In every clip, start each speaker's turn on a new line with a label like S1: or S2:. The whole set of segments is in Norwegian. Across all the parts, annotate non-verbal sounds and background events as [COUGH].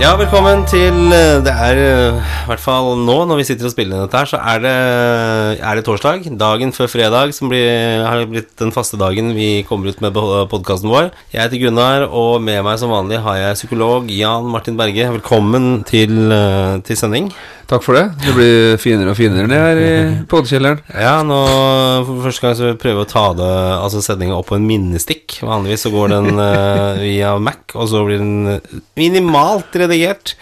S1: Ja, velkommen til eh, Det er eh, i hvert fall nå, når vi sitter og spiller inn dette her, så er det, er det torsdag. Dagen før fredag, som blir, har blitt den faste dagen vi kommer ut med podkasten vår. Jeg heter Gunnar, og med meg som vanlig har jeg psykolog Jan Martin Berge. Velkommen til, eh, til sending.
S2: Takk for det. Det blir finere og finere ned her i [LAUGHS] podkjelleren.
S1: Ja, nå for første gang så prøver vi å ta det Altså sendinga opp på en minnestikk. Vanligvis så går den uh, via Mac, og så blir den minimalt redigert.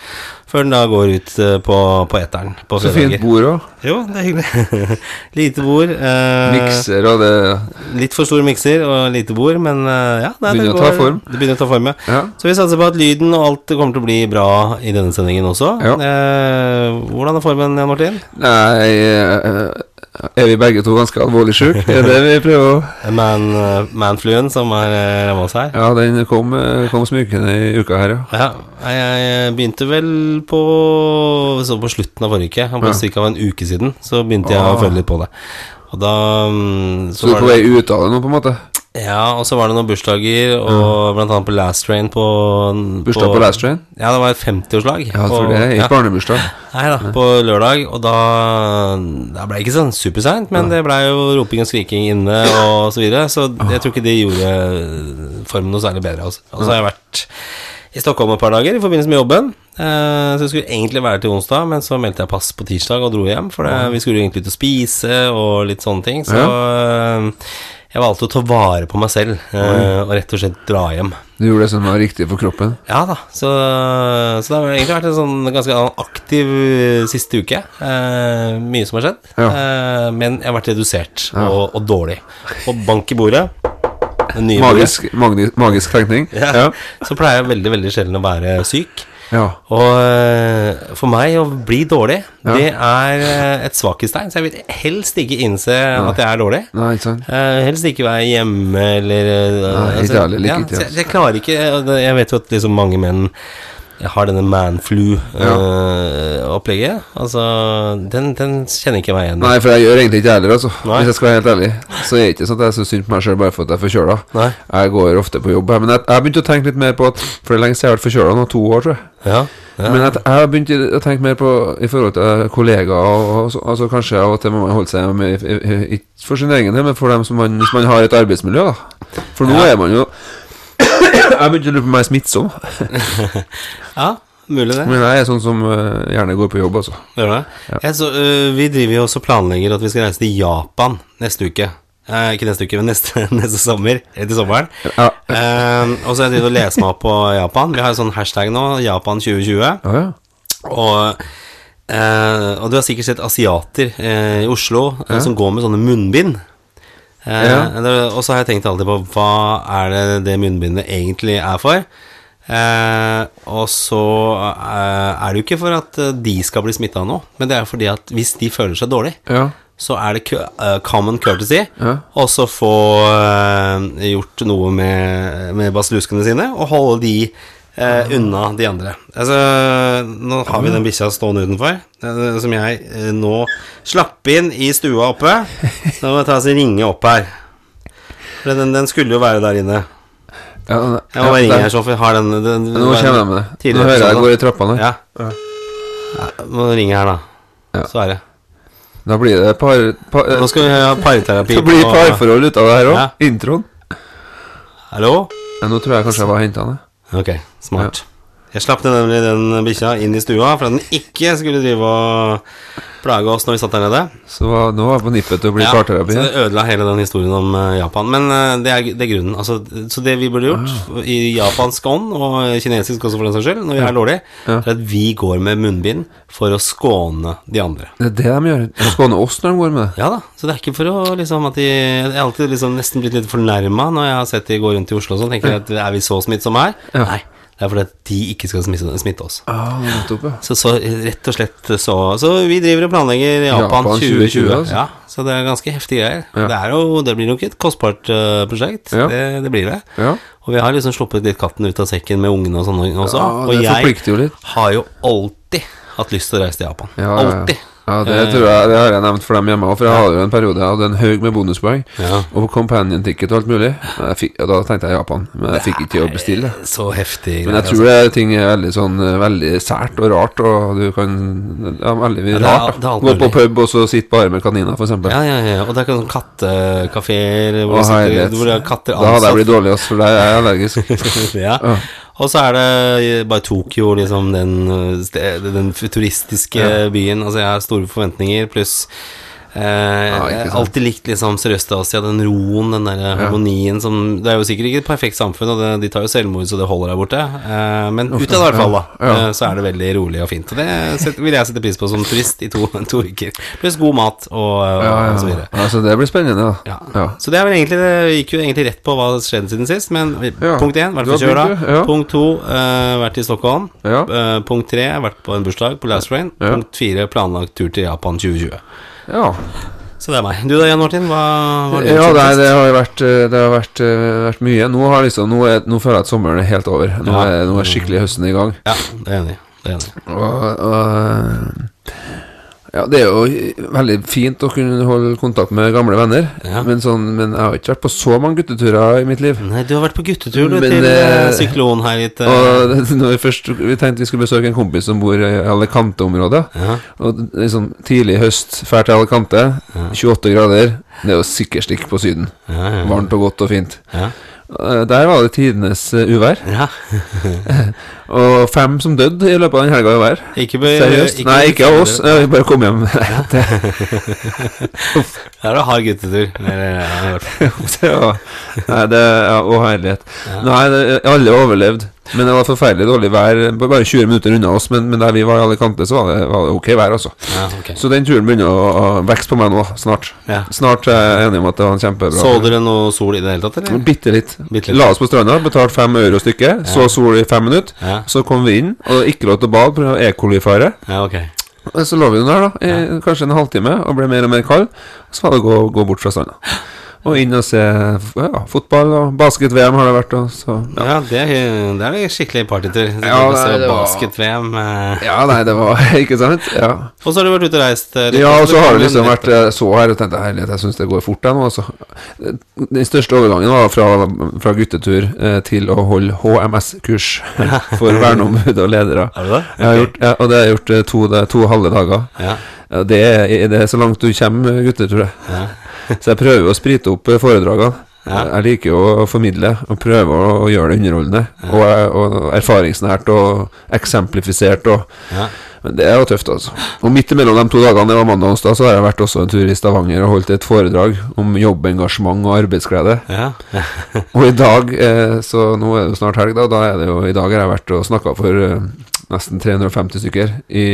S1: Før den da går ut uh, på, på eteren. På
S2: så fint bord òg.
S1: Jo, det er hyggelig. [LAUGHS] lite bord.
S2: Eh, mikser og det
S1: Litt for stor mikser og lite bord, men ja
S2: det, begynner det går, å ta form.
S1: Det begynner å ta form, ja. ja. Så vi satser på at lyden og alt kommer til å bli bra i denne sendingen også. Ja. hvordan er formen, Jan Martin?
S2: Nei er vi begge to ganske alvorlig sjuke? Er det vi prøver å
S1: Man, Manfluen som er ramma oss her?
S2: Ja, den kom, kom smykende i uka her,
S1: ja. ja. Jeg begynte vel på Så på slutten av forrige uke, på ja. ca. en uke siden, så begynte jeg å følge litt på det. Og da
S2: mm, Så, så du er på vei ut av det nå, på en måte?
S1: Ja, og så var det noen bursdager, og ja. blant annet på Last Train på
S2: Bursdag på, på Last Train?
S1: Ja, det var et 50-årslag.
S2: Ja, for det er ikke ja. barnebursdag.
S1: Nei da, på lørdag, og da Det ble det ikke sånn superseint, men det blei jo roping og skriking inne og så videre, så jeg tror ikke det gjorde formen noe særlig bedre. Altså. Og så har jeg vært i Stockholm et par dager i forbindelse med jobben. Uh, så jeg skulle egentlig være til onsdag, men så meldte jeg pass på tirsdag og dro hjem. For det, vi skulle egentlig ut og spise og litt sånne ting. Så uh, jeg valgte å ta vare på meg selv eh, og rett og slett dra hjem.
S2: Du gjorde det som var riktig for kroppen?
S1: Ja da. Så, så det har egentlig vært en sånn ganske aktiv siste uke. mye som har skjedd. Ja. men jeg har vært redusert ja. og, og dårlig. Og bank i bordet.
S2: Magisk, magisk, magisk tenkning.
S1: Ja. ja. Så pleier jeg veldig veldig sjelden å være syk. Ja. Og uh, for meg å bli dårlig, ja. det er uh, et svakhetstegn. Så jeg vil helst ikke innse Nei. at jeg er dårlig.
S2: Nei, ikke sant.
S1: Uh, helst ikke være hjemme eller
S2: Nei, altså, ikke
S1: ja, jeg, jeg, klarer ikke Jeg vet jo at liksom mange menn jeg har denne manflu-opplegget. Ja. Uh, altså, den, den, kjenner ikke meg igjen
S2: Nei, for jeg gjør egentlig ikke heller, altså. Nei. Hvis jeg skal være helt ærlig. Så er det ikke sånn at jeg syns så synd på meg sjøl bare for at jeg er forkjøla. Jeg går ofte på jobb. Men jeg, har begynt å tenke litt mer på at For det er lenge siden jeg har vært forkjøla nå, to år, tror jeg. Ja. Ja. Men jeg, har begynt å tenke mer på i forhold til kollegaer. Og, og, altså Kanskje av og til må man holde seg med Ikke for sin egen del, men for dem som man, hvis man har et arbeidsmiljø. da For nå er man jo jeg begynte å lure på om jeg er smittsom. [LAUGHS]
S1: ja, mulig det.
S2: Men jeg er sånn som uh, gjerne går på jobb, altså.
S1: Gjør det? Ja. Jeg, så, uh, vi driver jo også planlegger at vi skal reise til Japan neste uke. Eh, ikke neste uke, men neste, [LAUGHS] neste sommer. Etter sommeren. Ja. Eh, og så har jeg drevet og lest meg opp på Japan. Vi har en sånn hashtag nå, Japan 2020. Ja, ja. Og, eh, og du har sikkert sett asiater eh, i Oslo ja. som går med sånne munnbind. Eh. Og så har jeg tenkt alltid på hva er det det munnbindet egentlig er for. Eh, og så eh, er det jo ikke for at eh, de skal bli smitta nå, men det er fordi at hvis de føler seg dårlig, ja. så er det uh, common courtesy ja. også få uh, gjort noe med, med basilluskene sine og holde de eh, unna de andre. Altså, nå har vi den bikkja stående utenfor, eh, som jeg eh, nå slapp inn i stua oppe. Da må jeg ta og ringe opp her. For den, den, skulle jo være der inne. Ja, jeg må bare ringe her, Sjoffer. Har den, den,
S2: den Nå kommer jeg med det. Nå hører jeg jeg går i trappa nå.
S1: Ja. ja. Må ringe her, da. Så er det.
S2: Da blir det par, par
S1: Nå skal vi ha parterapi. [LAUGHS]
S2: Det blir parforhold ut av det her òg. Introen.
S1: Hallo?
S2: Nå tror jeg kanskje jeg var henta ned.
S1: Ok, smart. Jeg slapp nemlig den bikkja inn i stua for at den ikke skulle drive og plage oss når vi satt der nede.
S2: Så nå var det på nippet til å bli ja, parterapi?
S1: Så det ødela hele den historien om uh, Japan. Men uh, det, er, det, er, grunnen. Altså, så det vi burde gjort, ah. i japansk ånd, og kinesisk også for den saks skyld, når vi er dårlige, ja. er at vi går med munnbind for å skåne de andre.
S2: Det er det de gjør. De skåner oss når de går med det.
S1: Ja da. Så det er ikke for å liksom at de Jeg har alltid liksom nesten blitt litt fornærma når jeg har sett de gå rundt i Oslo og sånn. Tenker jeg at er vi så smittsomme her? Ja. Nei. Det er fordi at de ikke skal smitte, smitte oss.
S2: Ah,
S1: så, så, rett og slett så Så vi driver og planlegger Japan, Japan 2020. 2020 altså. Ja, så det er ganske heftige greier. Ja. Det, jo, det, blir nok et kostbart uh, prosjekt. Ja. Det, det, blir det. Ja. Og vi har liksom sluppet litt katten ut av sekken med ungene og sånn også. og jeg
S2: jo
S1: har jo alltid hatt lyst til å reise til Japan. Alltid.
S2: Ja, det tror jeg Det har jeg nevnt for dem hjemme òg, for jeg hadde jo en periode Jeg hadde en haug med bonuspoeng. Ja. Og companion ticket og alt mulig. Fikk, da tenkte jeg Japan, men jeg fikk ikke til å bestille.
S1: Så heftig
S2: Men jeg tror det er ting er veldig sånn Veldig sært og rart, og du kan Ja, veldig ja, rart. Da. Gå på pub og så sitte bare med kaniner, f.eks.
S1: Ja, ja, ja. Og det er ikke sånn kattekafeer
S2: hvor, hvor, det er katter ansatt. Da hadde jeg blitt dårlig, også, for jeg er allergisk. [LAUGHS]
S1: ja. Og så er det bare Tokyo, liksom den, den futuristiske byen. Altså, jeg har store forventninger, pluss Eh, ja, alltid likt liksom Sørøst-Asia, den roen, den der ja. harmonien som Det er jo sikkert ikke et perfekt samfunn, og det, de tar jo selvmord så det holder der borte. Eh, men utad i hvert fall, da, ja. eh, så er det veldig rolig og fint. Og det vil jeg sette pris på som turist i to, [LAUGHS] to uker. Pluss god mat og,
S2: og så videre. så det blir spennende,
S1: da. Så det er vel egentlig Det gikk jo egentlig rett på hva som skjedde siden sist, men punkt én, vært forkjøla. Punkt to, uh, vært i Stockholm. Uh, punkt tre, vært på en bursdag på Last Rain. Punkt fire, planlagt tur til Japan 2020.
S2: Ja.
S1: Så det er meg. Du da, Jan Martin? Hva,
S2: hva ja, det, det, har vært, eh, det har vært, eh, vært mye. Nå, har liksom, nå, er, nå, føler jeg at sommeren er helt over. Nå, er, nå er skikkelig høsten i gang.
S1: Ja, det er enig. Det er enig.
S2: Og, og, ja, det er jo veldig fint å kunne holde kontakt med gamle venner. Ja. Men, sånn, men, jeg har ikke vært på så mange gutteturer i mitt liv.
S1: Nei, du har vært på guttetur du, men, til eh, syklon her litt
S2: Og [LAUGHS] når vi, først, vi tenkte vi skulle besøke en kompis som bor i Alicante-området. Ja. Og liksom Tidlig høst, drar til Alicante, 28 grader. Det er jo sikkerstikk på Syden. Varmt og godt og fint. Ja Eh, der var det tidenes eh, uvær. Ja. [LAUGHS] og fem som døde i løpet av den helga i vær.
S1: Ikke be,
S2: Seriøst. Ikke Nei, ikke av oss. Vi bare kom hjem. [LAUGHS] Ja.
S1: det er en hard guttetur.
S2: Nei, [LAUGHS] det, ja, Å, herlighet. Nei, det, alle overlevde. Men det var forferdelig dårlig vær. Bare 20 minutter unna oss, men, men der vi var i Alicante, så var det, var det ok vær, altså. Ja, okay. Så den turen begynner å, å vokse på meg nå, snart. Ja. Snart er jeg enig om at det var en kjempebra
S1: Så dere noe sol i det hele tatt, eller?
S2: Bitte litt. Bitte litt. La oss på stranda, betalte fem euro stykket, ja. så sol i fem minutter. Så kom vi inn, og ikke lov til å bade pga. E. coli-fare.
S1: Ja, okay.
S2: Så lå vi der, da, i kanskje en halvtime, og ble mer og mer kald. Så var det å gå, gå bort fra stranda. Og inn og se ja, fotball og basket-VM har det vært. Også, så,
S1: ja. ja, det det er skikkelig partytur. Ja, basket-VM
S2: eh. Ja, nei, det var [LAUGHS] Ikke sant? Ja.
S1: Og så har du vært ute og reist?
S2: Eh, ja, og så har du liksom vært eh, så her og tenkte herlighet, jeg syns det går fort, jeg nå, altså. Den største overgangen var fra, fra guttetur til å holde HMS-kurs [LAUGHS] for verneombud og ledere.
S1: Er det
S2: det? Okay. Gjort, ja, og det har jeg gjort to, to halve dager. Ja. Det, er, det, er, så langt du kommer, guttetur. Ja. Så jeg prøver å sprite opp foredragene. Ja. Jeg liker jo å formidle og prøve å, gjøre det underholdende. Ja. Og, og, erfaringsnært og eksemplifisert. Og, ja. Men det er jo tøft, altså. Og midt imellom de to dagene, det var mandag og onsdag, så har jeg vært også en tur i Stavanger og holdt et foredrag om jobbengasjement og arbeidsglede. og i dag, eh, så nå er det jo snart helg, da. da er det jo, I dag har jeg vært og snakka for eh, nesten 350 stykker i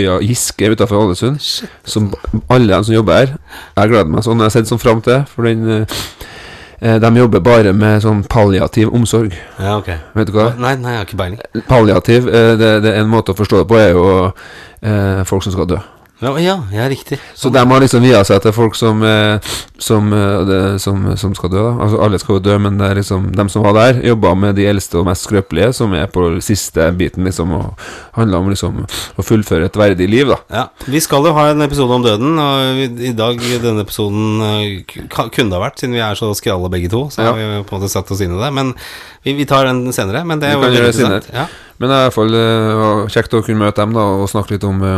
S2: øya Giske utenfor Ålesund. Som alle de som jobber her. Jeg gleder meg sånn. Jeg har sett sånn fram til, for den eh, eh, de jobber bare med sånn palliativ omsorg.
S1: Ja, ok
S2: Vet du hva?
S1: Nei, nei, jeg har ikke peiling.
S2: Palliativ, eh, det, det, er en måte å forstå det på, er jo eh, folk som skal dø.
S1: Ja, ja, ja, riktig.
S2: Så de har liksom via seg til folk som, eh, som, eh, som, som, skal dø, da. Altså alle skal jo dø, men det er liksom dem som var der, jobba med de eldste og mest skrøpelige, som er på siste biten, liksom, og handler om liksom å fullføre et verdig liv, da.
S1: Ja. Vi skal jo ha en episode om døden, og i dag, denne episoden eh, kunne det ha vært, siden vi er så skralle begge to, så ja. har vi på en måte satt oss inn i det. Men vi, vi tar den senere. Men det er jo veldig senere. Ja.
S2: Men det er i hvert fall uh, kjekt å kunne møte dem da og snakke litt om uh,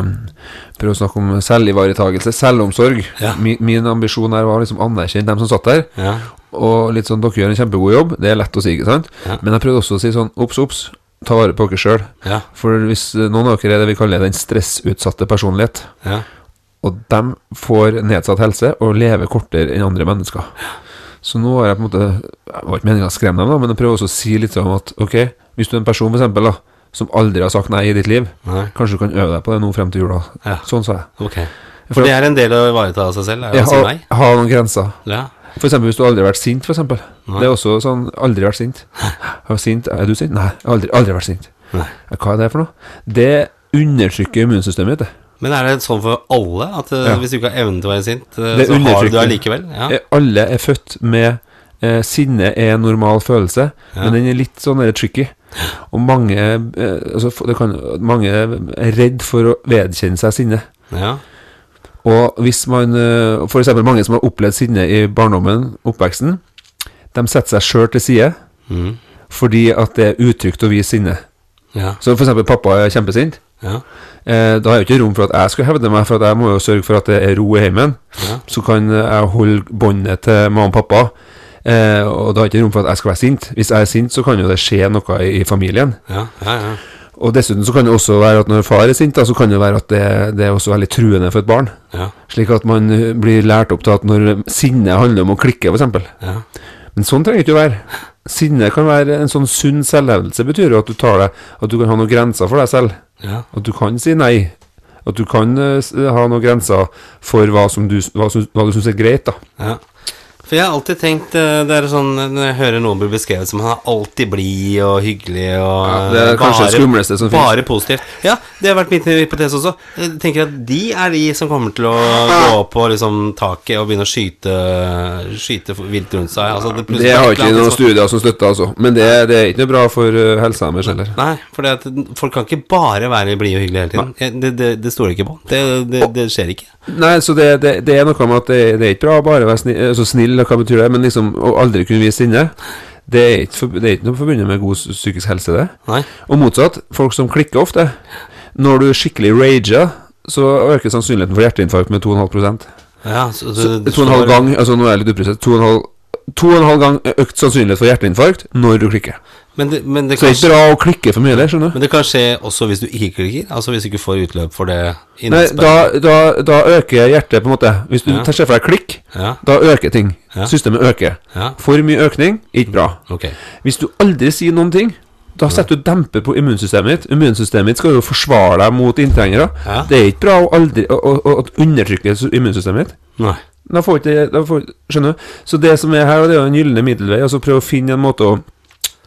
S2: Prøve å snakke om selvivaretagelse, selvomsorg. Ja. Min, min, ambisjon her var liksom anerkjenne dem som satt der. Ja. Og litt sånn, dere gjør en kjempegod jobb, det er lett å si, ikke sant? Ja. Men jeg prøvde også å si sånn, obs, obs, ta vare på dere sjøl. For hvis noen av dere er det vi kaller den stressutsatte personlighet, og dem får nedsatt helse og lever kortere enn andre mennesker. Så nå har jeg på en måte Jeg var ikke meningen å skremme dem, da, men jeg prøver også å si litt sånn at ok, hvis du er en person for eksempel, da, som aldri har sagt nei i ditt liv, nei. kanskje du kan øve deg på det nå frem til jula. Ja. Sånn sa jeg.
S1: Okay. For, det er en del å ivareta seg selv?
S2: Er å si nei? Ha noen grenser. Ja. For eksempel hvis du aldri har vært sint, for eksempel. Nei. Det er også sånn Aldri vært sint. [LAUGHS] Sint. er du sint? Nei, aldri, aldri vært sint. Nei. Hva er det for noe? Det undertrykker immunsystemet ditt.
S1: Men er det sånn for alle? At eh, ja. hvis du ikke har evnen til å være sint, det så har du det allikevel?
S2: Ja. Alle er født med eh, Sinne er en normal følelse, ja. men den er litt sånn er tricky. Og mange, eh, altså, kan, mange er redd for å vedkjenne seg sinne. Ja. Og hvis man uh, F.eks. mange som har opplevd sinne i barndommen, oppveksten, de setter seg sjøl til side mm. fordi at det er utrygt å vise sinne. Ja. Så f.eks. pappa er kjempesint. Ja. Eh, da er jo ikke rom for at jeg skal hevde meg, for jeg må jo sørge for at det er ro i heimen. Ja. Så kan jeg holde båndet til mamma og pappa. Eh, og det har ikke rom for at jeg skal være sint. Hvis jeg er sint, så kan jo det skje noe i, i familien. Ja, ja, ja. Og dessuten så kan det også være at når far er sint, da, så kan det være at det, det er også veldig truende for et barn. Ja. Slik at man blir lært opp til at når sinne handler om å klikke, f.eks. Ja. Men sånn trenger det ikke å være. Sinne kan være en sånn sunn selvhevdelse. Betyr jo at du tar deg At du kan ha noen grenser for deg selv. Ja. At du kan si nei. At du kan uh, ha noen grenser for hva, som du, hva, hva du syns er greit, da. Ja.
S1: For jeg har alltid tenkt eh, Det er sånn Når jeg hører noen bli beskrevet som han er alltid blid og hyggelig og ja,
S2: Det er kanskje bare, det skumleste som
S1: finnes. Bare positivt. Ja, det har vært min hypotese også. Jeg tenker at de er de som kommer til å gå på liksom taket og begynne å skyte Skyte vilt rundt seg. Altså,
S2: det, det, har ikke noen studier som støtter, altså. Men det, det, er ikke bra for helsa deres heller.
S1: Nei, for folk kan ikke bare være blide og hyggelige hele tiden. Det, det, det stoler ikke på. Det, skjer ikke.
S2: Nei, så det, er noe med at det, er ikke bra bare å være snill, altså snill eller hva betyr det, men liksom å aldri kunne vise sinne, det er ikke, for, det er ikke noe forbundet med god psykisk helse, det. Nei. Og motsatt, folk som klikker ofte. Når du skikkelig rager, så øker sannsynligheten for hjerteinfarkt med 2,5% ja, så, så, så, 2,5 gang, altså nå er jeg litt upresist, 2,5 gang økt sannsynlighet for hjerteinfarkt når du klikker. Men det, men det så det er ikke bra å klikke for mye der, skjønner
S1: du. Men det kan skje også hvis du ikke klikker? Altså hvis du ikke får utløp for det
S2: Nei, da, da, da, øker hjertet, på en måte. Hvis du ja. tar for deg klikk, ja. da øker ting. Ja. Systemet øker. For mye økning, ikke bra. Okay. Hvis du aldri sier noen ting, da setter du demper på immunsystemet ditt. Immunsystemet ditt skal jo forsvare deg mot inntrengere. Det er ikke bra å, aldri, å, å, å undertrykke immunsystemet ditt. Nei. Da får ikke, får, skjønner du? Så det som er her, det er jo en gylne middelvei. Altså prøve å finne en måte å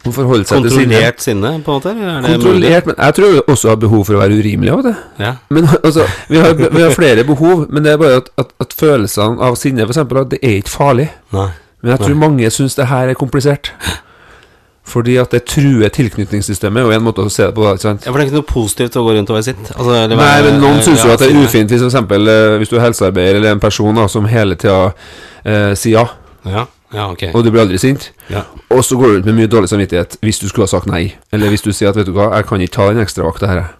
S1: Forholde seg til sinne. Kontrollert sinne, på en måte?
S2: Kontrollert, men jeg tror vi også har behov for å være urimelig av det. Ja. Men altså, vi har, vi har, flere behov, men det er bare at, at, at følelsene av sinne, f.eks., det er ikke farlig. Nei. Men jeg tror Nei. mange syns det her er komplisert. Fordi at det truer tilknytningssystemet, og en måte å se det på.
S1: Ikke sant? Ja, For det er ikke noe positivt å gå rundt og være sitt? Altså,
S2: Nei, men noen syns jo at det er ufint, hvis, eksempel, eh, hvis du er helsearbeider eller en person da, som hele tida eh, sier ja. ja. Ja, okay. Og du blir aldri sint. Ja. Og så går du ut med mye dårlig samvittighet hvis du skulle ha sagt nei. Eller hvis du sier at 'vet du hva, jeg kan ikke ta den ekstravakta her'.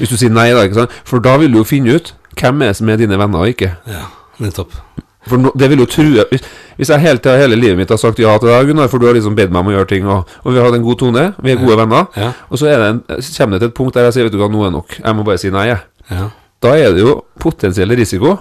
S2: Hvis du sier nei, da, ikke sant? For da vil du jo finne ut hvem er som er dine venner og ikke.
S1: Ja, nettopp.
S2: For no, det vil jo true Hvis, jeg hele, tida, hele livet mitt har sagt ja til deg, Gunnar, for du har liksom bedt meg om å gjøre ting, og, og vi har hatt en god tone, vi er gode ja. venner, ja. og så en, kommer det til et punkt der jeg sier 'vet du hva, nå er nok', jeg må bare si nei, jeg. Ja. Da er det jo potensiell risiko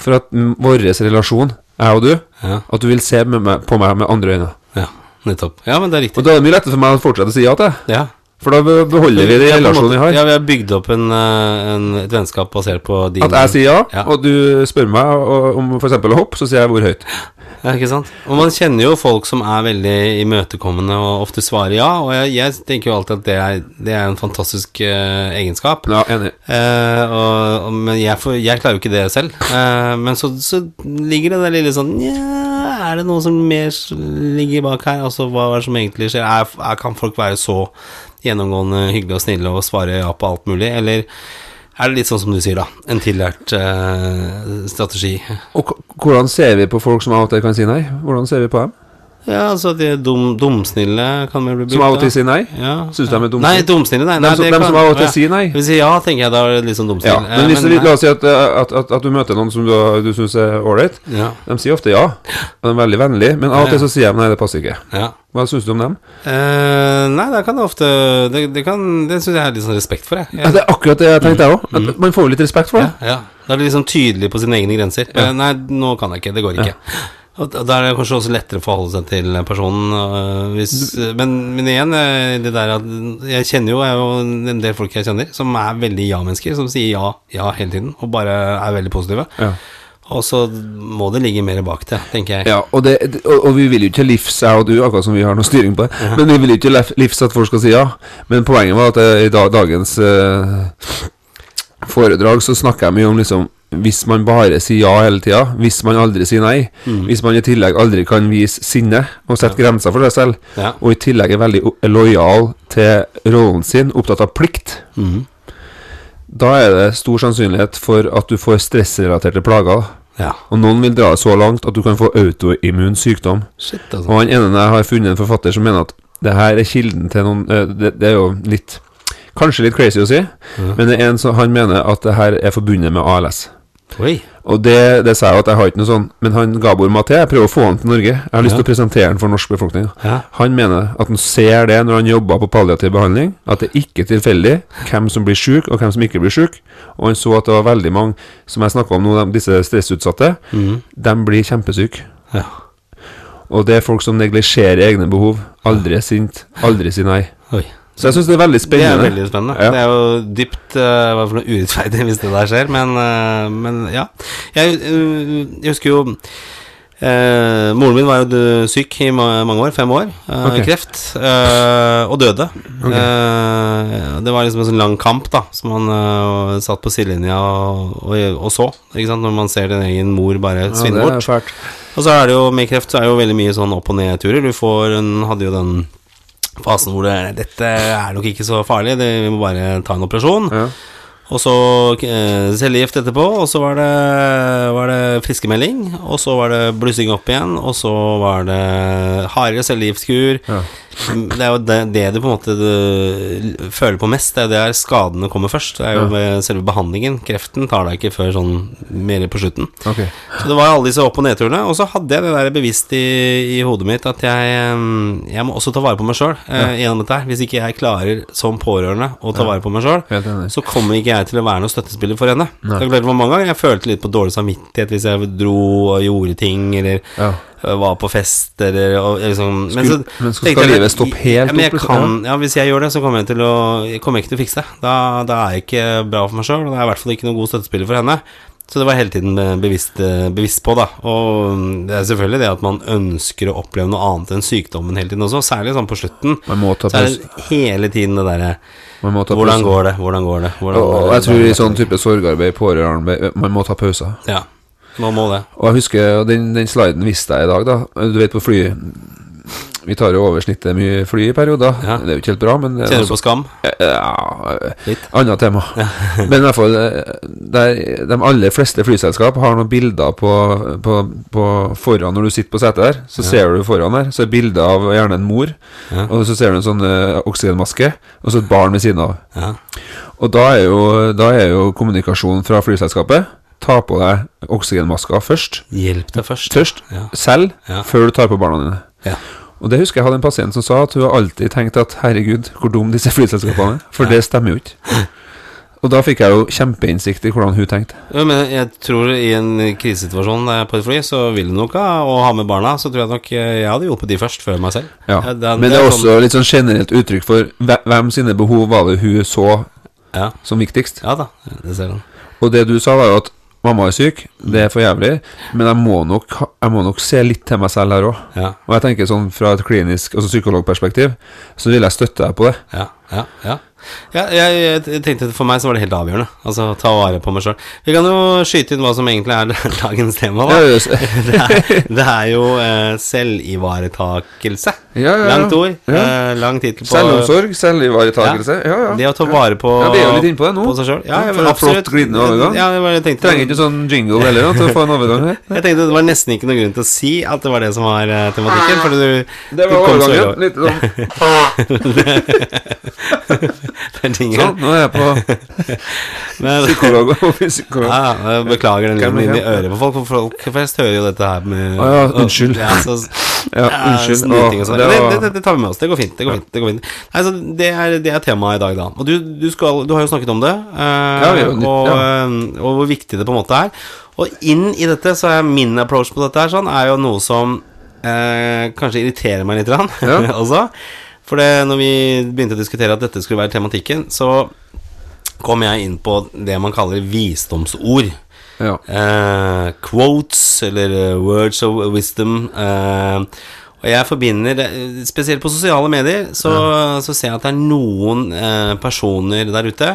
S2: for at vår relasjon jeg og du, at du vil se meg, på meg med andre øyne.
S1: Ja, nettopp. Ja, men det er riktig.
S2: Og da er det mye lettere for meg å fortsette å si ja til. Ja. For da beholder vi de relasjonene vi har.
S1: Ja, vi har bygd opp en, eh, en, et vennskap basert på
S2: din At jeg sier ja, ja. og du spør meg om f.eks. å hoppe, så sier jeg hvor høyt.
S1: Ja, ikke sant. Og man kjenner jo folk som er veldig imøtekommende og ofte svarer ja, og jeg, jeg tenker jo alltid at det er, det er en fantastisk uh, egenskap.
S2: Ja, enig.
S1: Uh, og, og, men jeg, får, jeg, klarer jo ikke det selv. Uh, men så, så, ligger det der lille sånn Nja, er det noe som mer ligger bak her? Altså, hva er det som egentlig skjer? Er, er, kan folk være så gjennomgående hyggelige og snille og svare ja på alt mulig, eller er det litt sånn som du sier, da. En tillært uh, strategi.
S2: Og hvordan ser vi på folk som av og til kan si nei? Hvordan ser vi på dem?
S1: Ja, altså de er dum, dumsnille kan vel bli
S2: brukt. Som av og til sier nei?
S1: Ja.
S2: Syns de er dumsnille?
S1: Nei, dumsnille, nei.
S2: nei dem, som, av og til ja. sier nei?
S1: Hvis jeg ja, tenker jeg da er det litt sånn dumsnille.
S2: Ja. Men hvis men, la oss si at, at, at, at, du møter noen som du, du syns er ålreit. Ja. De sier ofte ja. og De er veldig vennlige, men av og til så sier de nei, det passer ikke. Ja. Hva syns du om dem?
S1: Uh, nei, det kan ofte Det, det, kan, det syns jeg er litt sånn respekt for, jeg.
S2: Ja, det er akkurat det jeg tenkte, jeg òg. Mm. Man får jo litt respekt for det.
S1: Ja. Da er de liksom tydelig på sine egne grenser. Uh, nei, nå kan jeg ikke. Det går ikke. Og Da er det kanskje også lettere å forholde seg til personen. Øh, hvis, men, men, igjen, øh, det der at jeg kjenner jo, jeg jo en del folk jeg kjenner som er veldig ja-mennesker, som sier ja, ja hele tiden, og bare er veldig positive. Ja. Og så må det ligge mer bak det, tenker jeg.
S2: Ja, og, det, og, og vi vil jo ikke livs, jeg og du, akkurat som vi har noe styring på det, ja. men vi vil jo ikke livs at folk skal si ja. Men poenget var at i dagens uh, foredrag så snakker jeg mye om liksom hvis man bare sier ja hele tida, hvis man aldri sier nei, mm. hvis man i tillegg aldri kan vise sinne og sette ja. grenser for seg selv, ja. og i tillegg er veldig lojal til rollen sin, opptatt av plikt, mm. da er det stor sannsynlighet for at du får stressrelaterte plager.
S1: Ja.
S2: Og noen vil dra det så langt at du kan få autoimmun sykdom.
S1: Shit, altså.
S2: Og han ene der har funnet en forfatter som mener at det her er kilden til noen eh, Det, det er jo litt Kanskje litt crazy å si,
S1: Ja.
S2: men en som han mener at det her er forbundet med ALS.
S1: Oi.
S2: Og det, det sa jeg at jeg har ikke noe sånn Men han Gabor Maté, jeg prøver å få han til Norge. Jeg har lyst
S1: Ja.
S2: til å presentere han for norsk befolkning.
S1: Ja.
S2: Han mener at han ser det når han jobber på palliativ behandling, at det ikke er tilfeldig hvem som blir syk, og hvem som ikke blir syk. Og han så at det var veldig mange som jeg snakka om nå, disse stressutsatte,
S1: mm.
S2: de blir kjempesyke.
S1: Ja.
S2: Og det er folk som neglisjerer egne behov. Aldri er sint, aldri sier nei.
S1: Oi.
S2: Så jeg syns det er veldig spennende.
S1: Det er veldig spennende.
S2: Ja.
S1: Det er jo dypt uh, for noe urettferdig hvis det der skjer, men, uh, men ja. Jeg, uh, jeg husker jo eh, Moren min var jo syk i ma mange år, fem år. eh,
S2: Ok.
S1: Kreft. eh, og døde. Eh, det var liksom en sånn lang kamp, da, som man eh, satt på sidelinja og, og, og så. Ikke sant? Når man ser din egen mor bare
S2: Ja,
S1: svinne
S2: er
S1: bort. Og så er det jo med kreft så er det jo veldig mye sånn opp- og nedturer. Du får Hun hadde jo den fasen hvor det Dette er nok ikke så farlig, det, vi må bare ta en operasjon.
S2: Ja.
S1: Og så eh, cellegift etterpå, og så var det, var det friskemelding. Og så var det blussing opp igjen, og så var det hardere cellegiftkur.
S2: Ja.
S1: Det er jo det, det du på en måte du, føler på mest. Det er der skadene kommer først. Det er jo ved selve behandlingen. Kreften tar deg ikke før sånn mer på slutten.
S2: Okay.
S1: Så det var alle disse opp- og nedturene. Og så hadde jeg det der bevisst i, i hodet mitt at jeg, jeg må også ta vare på meg sjøl eh, gjennom dette her. Hvis ikke jeg klarer som pårørende å ta vare på meg sjøl, så kommer ikke jeg til å være noen støttespiller for henne. Det var mange ganger jeg følte litt på dårlig samvittighet hvis jeg dro og gjorde ting, eller
S2: Ja.
S1: Øh, var på fest, eller og, liksom
S2: Skulle- men så skal livet stoppe helt
S1: ja, jeg
S2: opp,
S1: kan, ja, Hvis jeg gjør det, så kommer jeg til å jeg kommer ikke til å fikse det. Da, da er jeg ikke bra for meg sjøl, og da er jeg i hvert fall ikke noen god støttespiller for henne. Så det var hele tiden eh, bevisst, eh, bevisst på, da. Og mm, det er selvfølgelig det at man ønsker å oppleve noe annet enn sykdommen hele tiden også, særlig sånn på slutten.
S2: Man må ta
S1: Så er det hele tiden det derre Hvordan
S2: Hvordan
S1: går det? Hvordan går det? Hvordan går
S2: og jeg tror i sånn type sorgarbeid, pårørendearbeid, man må ta pauser.
S1: Ja, man må det.
S2: Og jeg husker den, den sliden viste jeg i dag, da. Du vet på fly Vi tar jo over snittet mye fly i perioder.
S1: Ja.
S2: Det er jo ikke helt bra, men er
S1: Kjenner du
S2: altså-
S1: på skam?
S2: Ja,
S1: Litt.
S2: annet tema. [LAUGHS] Men i hvert fall eh, De aller fleste flyselskap har noen bilder på, på, på foran når du sitter på setet der. Så ser du foran der Så er bilde av gjerne en mor,
S1: Ja.
S2: og så ser du en sånn uh, oksygenmaske, og så et barn ved siden av.
S1: Ja.
S2: Og da er jo, da er jo kommunikasjonen fra flyselskapet Ta på deg oksygenmaska først.
S1: Hjelp deg først.
S2: Først
S1: Ja.
S2: selv,
S1: Ja.
S2: før du tar på barna dine.
S1: Ja.
S2: Og det husker jeg hadde en pasient som sa at hun har alltid tenkt at herregud, hvor dum disse flyselskapene er. For det stemmer jo ikke. Og da fikk jeg jo kjempeinnsikt i hvordan hun tenkte.
S1: Ja, men jeg tror i en krisesituasjon på et fly, så vil du nok ha å ha med barna. Så tror jeg nok jeg hadde hjulpet de først, før meg selv.
S2: Ja.
S1: Er-
S2: Men det er også litt sånn generelt uttrykk for hvem sine behov var det hun så
S1: Ja,
S2: som viktigst.
S1: ja da, det ser du.
S2: Og det du sa, var jo at mamma er syk, det er for jævlig, men jeg må nok, jeg må nok se litt til meg selv her òg.
S1: Ja,
S2: Og jeg tenker sånn fra et klinisk, altså psykologperspektiv, så vil jeg støtte deg på det.
S1: ja, ja. ja. Ja, jeg, jeg tenkte For meg så var det helt avgjørende. Altså ta vare på meg sjøl. Vi kan jo skyte inn hva som egentlig er [LAUGHS] dagens tema. da [LAUGHS] det, er, det er jo eh, selvivaretakelse.
S2: Ja, ja, ja.
S1: Langt ord.
S2: Ja.
S1: Eh, lang tittel på
S2: Selvomsorg, selvivaretakelse. Ja, ja.
S1: Det å ta vare på
S2: Ja, vi er jo litt inne på det nå.
S1: På seg selv. Ja,
S2: for en flott glidende overgang.
S1: Ja, jeg, bare tenkte,
S2: Trenger ikke sånn jingle heller til å få en overgang her.
S1: jeg tenkte det var nesten ikke noen grunn til å si at det var det som var eh, tematikken. Fordi du,
S2: Det var overgangen.
S1: over-
S2: Litt sånn [LAUGHS] Sånn, nå er jeg på [LAUGHS]
S1: Men,
S2: psykolog og psykolog.
S1: ja, jeg beklager den lyden inn i øret på folk, for folk flest hører jo dette her med
S2: Å ja, unnskyld.
S1: Ja, så, [LAUGHS]
S2: Ja, unnskyld.
S1: snyting og sånn.
S2: det
S1: Det, det, det, tar vi med oss. Det går fint. Det går fint, det, går fint. Nei, så det, er, det er temaet i dag, da. Og du, du, skal, du har jo snakket om det, eh,
S2: Ja, jo
S1: og, eh, og hvor viktig det på en måte er. Og inn i dette, så er min approach på dette her sånn, er jo noe som eh, kanskje irriterer meg litt
S2: rann, [LAUGHS]
S1: også. For det, når vi begynte å diskutere at dette skulle være tematikken, så kom jeg inn på det man kaller visdomsord.
S2: Ja.
S1: Eh, quotes, eller eh, words of wisdom. eh, og jeg forbinder Spesielt på sosiale medier så, så ser jeg at det er noen eh, personer der ute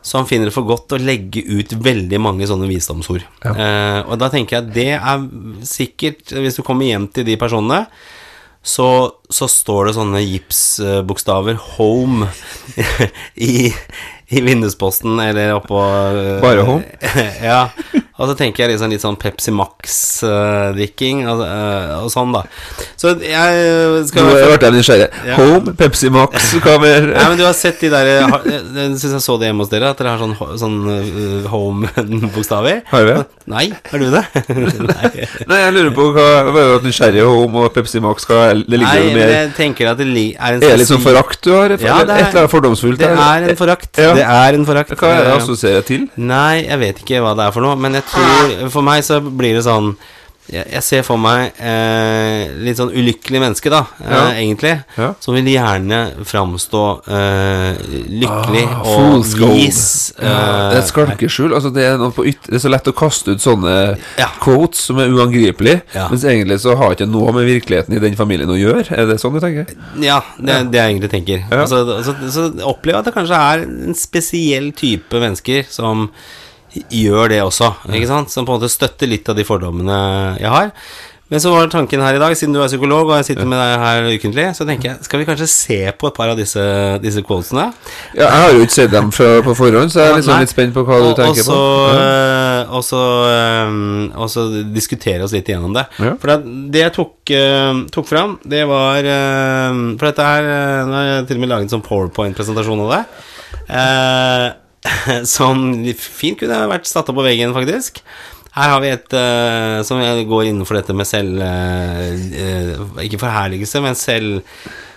S1: som finner det for godt å legge ut veldig mange sånne visdomsord. Eh, og da tenker jeg at det er sikkert Hvis du kommer hjem til de personene, så, så står det sånne gipsbokstaver 'home' [LAUGHS] i, i vindusposten eller oppå
S2: Bare home? [LAUGHS]
S1: ja. Og så tenker jeg liksom litt sånn Pepsi Max-drikking og, og, sånn, da. Så jeg skal
S2: Nå ble jeg nysgjerrig. Ja. Home, Pepsi Max, [LAUGHS] hva mer?
S1: Nei, men du har sett de der Jeg syns jeg så det hjemme hos dere, at dere har sånn, sånn home-bokstaver.
S2: Har vi?
S1: Nei, har du det? [LAUGHS]
S2: Nei. Nei, jeg lurer på hva Var det nysgjerrig Home og Pepsi Max, hva det ligger Nei, mer
S1: jeg tenker at det er en
S2: Er det litt sånn forakt du har?
S1: Ja, det er, et eller
S2: annet fordomsfullt?
S1: Det er en forakt. Ja. Det er en forakt.
S2: Hva er det assosierer til?
S1: Nei, jeg vet ikke hva det er for noe, men jeg tror For meg så blir det sånn jeg, ser for meg eh, litt sånn ulykkelig menneske, da, eh, ja. eh, egentlig. Ja. Som vil gjerne framstå eh, lykkelig ah, og vis.
S2: Ja, eh, det er et skalkeskjul. Altså, det, er det er så lett å kaste ut sånne quotes som er uangripelige, mens egentlig så har ikke noe med virkeligheten i den familien å gjøre. Er det sånn du tenker?
S1: Ja, det er det jeg egentlig tenker. Altså, så, så opplever jeg at det kanskje er en spesiell type mennesker som gjør det også, ikke sant? Som på en måte støtter litt av de fordommene jeg har. Men så var tanken her i dag, siden du er psykolog og jeg sitter med deg her ukentlig, så tenker jeg skal vi kanskje se på et par av disse, disse quotesene?
S2: Ja, jeg har jo ikke sett dem fra, på forhånd, så jeg er liksom litt spent på hva og, du tenker
S1: også, på. Ja. Og, så, um, og så diskutere oss litt igjennom det. Ja. For det, det jeg tok, uh, tok fram, det var For dette her Nå har jeg til og med laget en sånn powerpoint-presentasjon av det. Uh, som [LAUGHS] fint kunne vært satt opp på veggen, faktisk. Her har vi et uh, som går innenfor dette med selv uh, Ikke forherligelse, men selv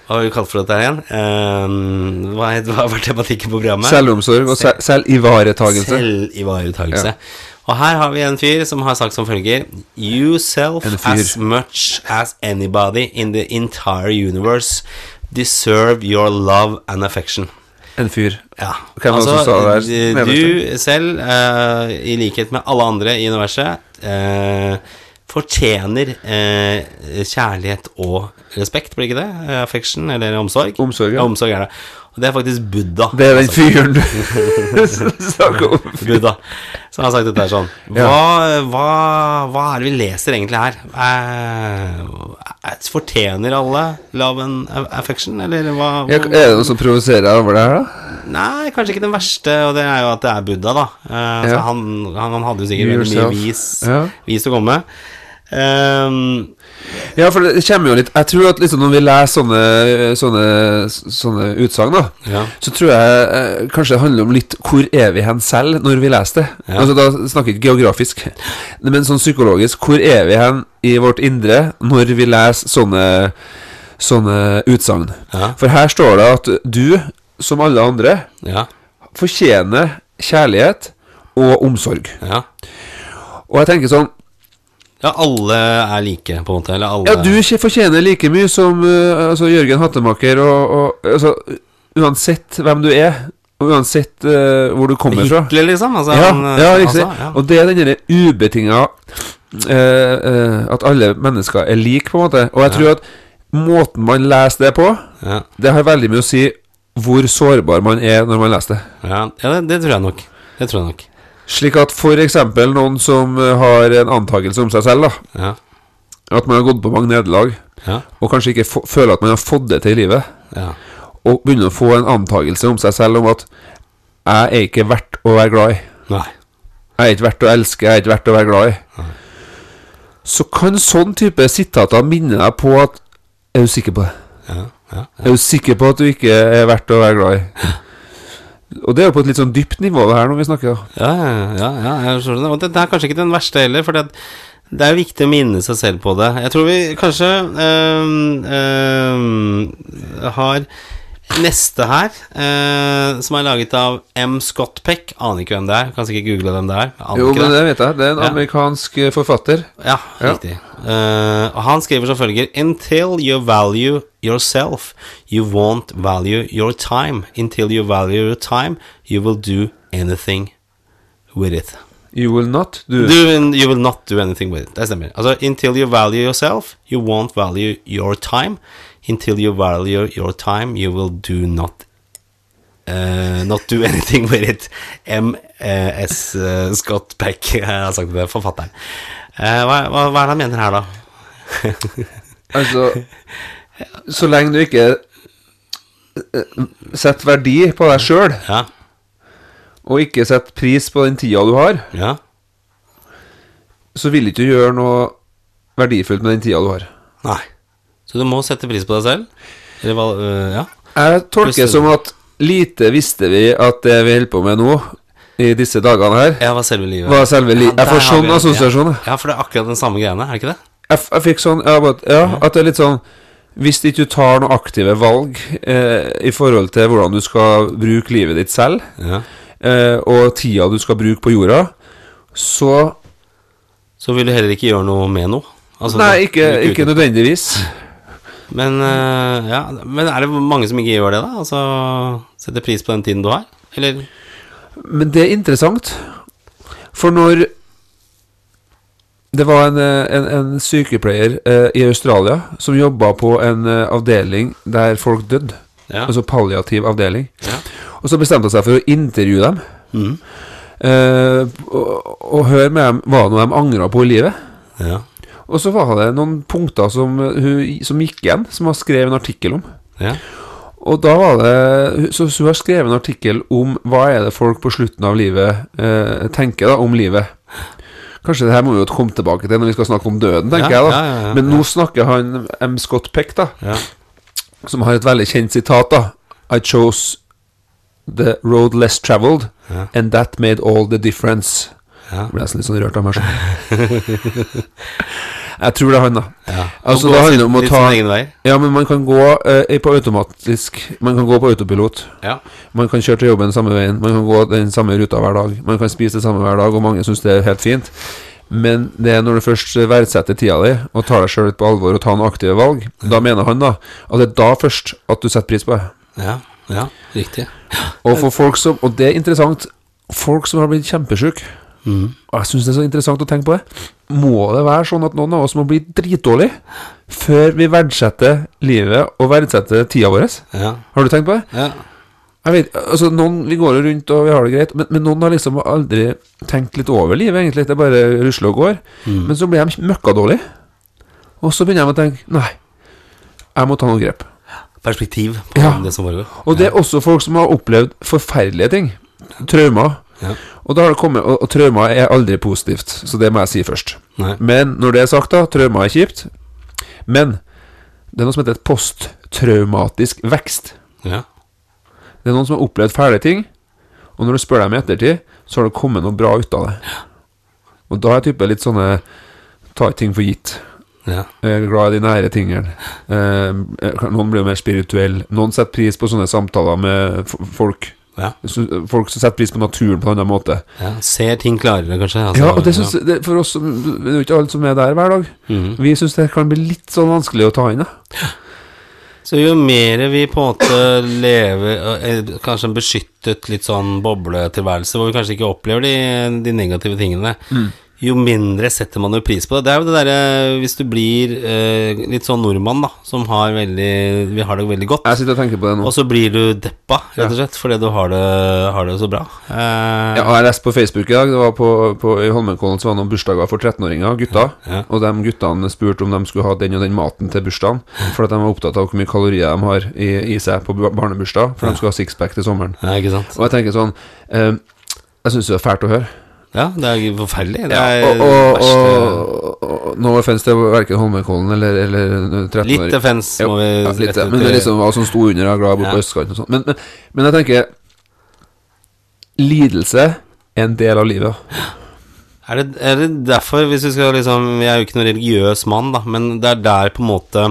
S1: Hva har vi kalt for dette her igjen? Uh, hva, hva var tematikken på programmet?
S2: Selvomsorg og se selvivaretagelse.
S1: Selvivaretagelse. Ja. Og her har vi en fyr som har sagt som følger You self as much as anybody in the entire universe deserve your love and affection.
S2: En fyr.
S1: Ja. Hvem altså, der, du selv, uh, i likhet med alle andre i universet, uh, fortjener uh, kjærlighet og respekt, blir ikke det? Affection, eller omsorg?
S2: Omsorg,
S1: ja. omsorg er det. Det er faktisk Buddha.
S2: Det er den fyren du [LAUGHS]
S1: snakker om. Buddha. Som har sagt dette her sånn. Hva, hva, hva, er det vi leser egentlig her? Eh, fortjener alle love and affection, eller hva?
S2: hva? er det noe som provoserer over det her, da?
S1: Nei, kanskje ikke den verste, og det er jo at det er Buddha, da. Eh, altså, ja. han, han, han, hadde jo sikkert veldig mye vis, ja. vis å komme med. Um,
S2: ja, for det kommer jo litt Jeg tror at liksom når vi leser sånne, sånne, sånne utsagn, ja. så tror jeg eh, kanskje det handler om litt hvor er vi hen selv når vi leser det. Ja. Altså Da snakker vi ikke geografisk, men sånn psykologisk. Hvor er vi hen i vårt indre når vi leser sånne, sånne utsagn? Ja. For her står det at du, som alle andre, fortjener kjærlighet og omsorg. Og jeg tenker sånn
S1: ja, alle er like, på en måte? Eller alle
S2: Ja, du fortjener like mye som uh, altså, Jørgen Hattemaker, og, og altså, uansett hvem du er. Og uansett uh, hvor du kommer
S1: fra. Hitler, liksom? Altså,
S2: ja, han, ja, riktig. Altså, ja. Og det er denne ubetinga uh, At alle mennesker er like, på en måte. Og jeg tror at måten man leser det på, det har veldig mye å si hvor sårbar man er når man leser det.
S1: Ja, det, det tror jeg nok. Det tror jeg nok.
S2: Slik at f.eks. noen som eh, har en antakelse om seg selv, da ja. At man har gått på mange nederlag, ja. og kanskje ikke føler at man har fått det til i livet, ja. og begynner å få en antakelse om seg selv om at 'jeg er ikke verdt å være glad i'.
S1: Nei.
S2: 'Jeg er ikke verdt å elske, jeg er ikke verdt å være glad i'. Nei. Så kan sånn type sitater minne deg på at 'Er du sikker på det?' Er du sikker på at du ikke er verdt å være glad i? [LAUGHS] Og det er jo på et litt sånn dypt nivå, det her, når vi snakker.
S1: Ja, ja, ja, jeg skjønner det. Og det, er kanskje ikke den verste heller, for det, det, er viktig å minne seg selv på det. Jeg tror vi kanskje øh, øh, har Neste her, eh, som er laget av M. Scott Peck, aner ikke hvem det er. Kan sikkert google hvem det er.
S2: jo, men det vet jeg. Det er en ja. amerikansk eh, forfatter.
S1: Ja, ja. riktig. Eh, og han skriver som følger Until you value yourself, you won't value your time. Until you value your time, you will do anything with it.
S2: You will not do,
S1: do You will not do anything with it. Det stemmer. Altså, until you value yourself, you won't value your time. Until you value your time, you will do not uh, Not do anything with it. M.S. Uh, Scott Peck har sagt det, forfatteren. Uh, hva, hva, hva, er det han mener her, da? [LAUGHS]
S2: altså Så lenge du ikke setter verdi på deg sjøl,
S1: ja.
S2: og ikke setter pris på den tida du har,
S1: ja.
S2: så vil ikke du gjøre noe verdifullt med den tida du har.
S1: Nei. Så du må sette pris på deg selv? Eller øh, Ja.
S2: Jeg tolker det som at lite visste vi at det vi holder på med nå, i disse dagene her,
S1: Ja, var selve livet
S2: var selve livet.
S1: Ja,
S2: jeg får sånn assosiasjon. Ja.
S1: Ja, for det er akkurat den samme greiene, er det ikke det?
S2: Jeg, jeg fikk sånn ja, but, ja, at det er litt sånn Hvis ikke du tar noen aktive valg eh, i forhold til hvordan du skal bruke livet ditt selv,
S1: Ja.
S2: eh, og tida du skal bruke på jorda, så
S1: Så vil du heller ikke gjøre noe med noe? Altså,
S2: Nei, ikke, ikke nødvendigvis.
S1: Men, øh, ja, men er det mange som ikke gjør det, da? Altså setter pris på den tiden du har? Eller
S2: Men det er interessant, for når det var en, eh, en, en sykepleier eh, i Australia som jobba på en eh, avdeling der folk døde.
S1: Ja.
S2: Altså palliativ avdeling.
S1: Ja.
S2: Og så bestemte hun seg for å intervjue dem.
S1: Mm.
S2: Eh, og, og høre med dem hva de angra på i livet.
S1: Ja.
S2: Og så var det noen punkter som, hun, som gikk igjen, som hun skrev en artikkel om.
S1: ja.
S2: Og da var det Så, hun har skrevet en artikkel om hva er det folk på slutten av livet eh, tenker da om livet. Kanskje det her må vi jo komme tilbake til når vi skal snakke om døden, tenker
S1: Ja,
S2: jeg da.
S1: ja,
S2: Men nå snakker han M. Scott Peck, da,
S1: ja.
S2: som har et veldig kjent sitat, da. I chose the road less traveled, and that made all the difference.
S1: Ja.
S2: Ble nesten litt sånn rørt av meg selv. [LAUGHS] jeg tror det er han, da.
S1: ja.
S2: Altså, det handler om å
S1: litt
S2: ta
S1: sin egen vei.
S2: Ja, men man kan gå eh, på automatisk Man kan gå på autopilot.
S1: Ja.
S2: Man kan kjøre til jobben samme veien, man kan gå den samme ruta hver dag. Man kan spise det samme hver dag, og mange syns det er helt fint. Men det er når du først verdsetter tida di og tar deg sjøl litt på alvor og tar noen aktive valg, da mener han da at det er da først at du setter pris på det.
S1: ja. Ja, riktig.
S2: Og for folk som Og det er interessant. Folk som har blitt kjempesyke,
S1: Mhm.
S2: og jeg syns det er så interessant å tenke på det, må det være sånn at noen av oss må bli dritdårlig før vi verdsetter livet og verdsetter tida vår?
S1: Ja.
S2: Har du tenkt på det?
S1: ja.
S2: Jeg vet, altså noen, Vi går jo rundt og vi har det greit, men, men noen har liksom aldri tenkt litt over livet, egentlig. Det bare rusler og går.
S1: Mm.
S2: Men så blir de møkkadårlige. Og så begynner de å tenke Nei, jeg må ta noen grep.
S1: Perspektiv på
S2: Ja.
S1: det som foregår.
S2: Og det er også folk som har opplevd forferdelige ting. Traumer.
S1: Ja.
S2: Og da har det kommet Og, og traumer er aldri positivt, så det må jeg si først.
S1: Nei.
S2: Men når det er sagt, da traumer er kjipt. Men det er noe som heter et posttraumatisk vekst.
S1: Ja.
S2: Det er noen som har opplevd fæle ting, og når du spør dem i ettertid, så har det kommet noe bra ut av det. Og da er type litt sånne Ta ikke ting for gitt.
S1: Ja.
S2: Jeg er glad i de nære tingene. Eh, noen blir jo mer spirituelle. Noen setter pris på sånne samtaler med folk.
S1: Ja.
S2: Folk som setter pris på naturen på en annen måte.
S1: ja. Ser ting klarere, kanskje. Altså,
S2: Ja, og det synes, det, For oss som Det er jo ikke alle som er der hver dag.
S1: Mm.
S2: Vi syns det kan bli litt sånn vanskelig å ta inn. Ja.
S1: Så jo mer vi på en måte lever eh, Kanskje en beskyttet litt sånn bobletilværelse, hvor vi kanskje ikke opplever de, de negative tingene, jo mindre setter man jo pris på det. Det er jo det derre Hvis du blir eh, litt sånn nordmann, da, som har veldig Vi har det veldig godt,
S2: Jeg sitter og tenker på det nå.
S1: og så blir du deppa, rett og slett, fordi du har det, har det så bra. Eh,
S2: Ja, jeg leste på Facebook i dag. Det var på, på, I Holmenkollen så var det noen bursdager for 13-åringer, gutter.
S1: Ja.
S2: Og de guttene spurte om de skulle ha den og den maten til bursdagen. For at de var opptatt av hvor mye kalorier de har i, i seg på bar- barnebursdag. For de skulle ha sixpack til sommeren.
S1: ja, ikke sant.
S2: Og jeg tenker sånn eh, Jeg syns det er fælt å høre.
S1: Ja, det er forferdelig. Det
S2: Ja,
S1: er
S2: og,
S1: det
S2: og,
S1: verste
S2: og, og, No offense til verken Holmenkollen eller, eller 13-åringer.
S1: Litt defens må vi
S2: ja, litt,
S1: rette
S2: Men det er liksom hva som sto under. Er glad jeg bor på østkanten og sånn. Men, men, men jeg tenker Lidelse er en del av livet.
S1: Er det, er det derfor, hvis vi skal liksom Jeg er jo ikke noen religiøs mann, da, men det er der på en måte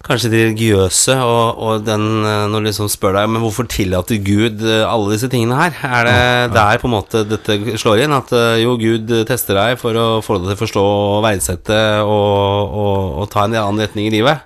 S1: Kanskje de religiøse og, og den eh, Når du liksom spør deg Men hvorfor tillater Gud eh, alle disse tingene her? Er det der på en måte dette slår inn? At eh, jo, Gud tester deg for å få deg til å forstå og verdsette og, og, og ta en annen retning i livet?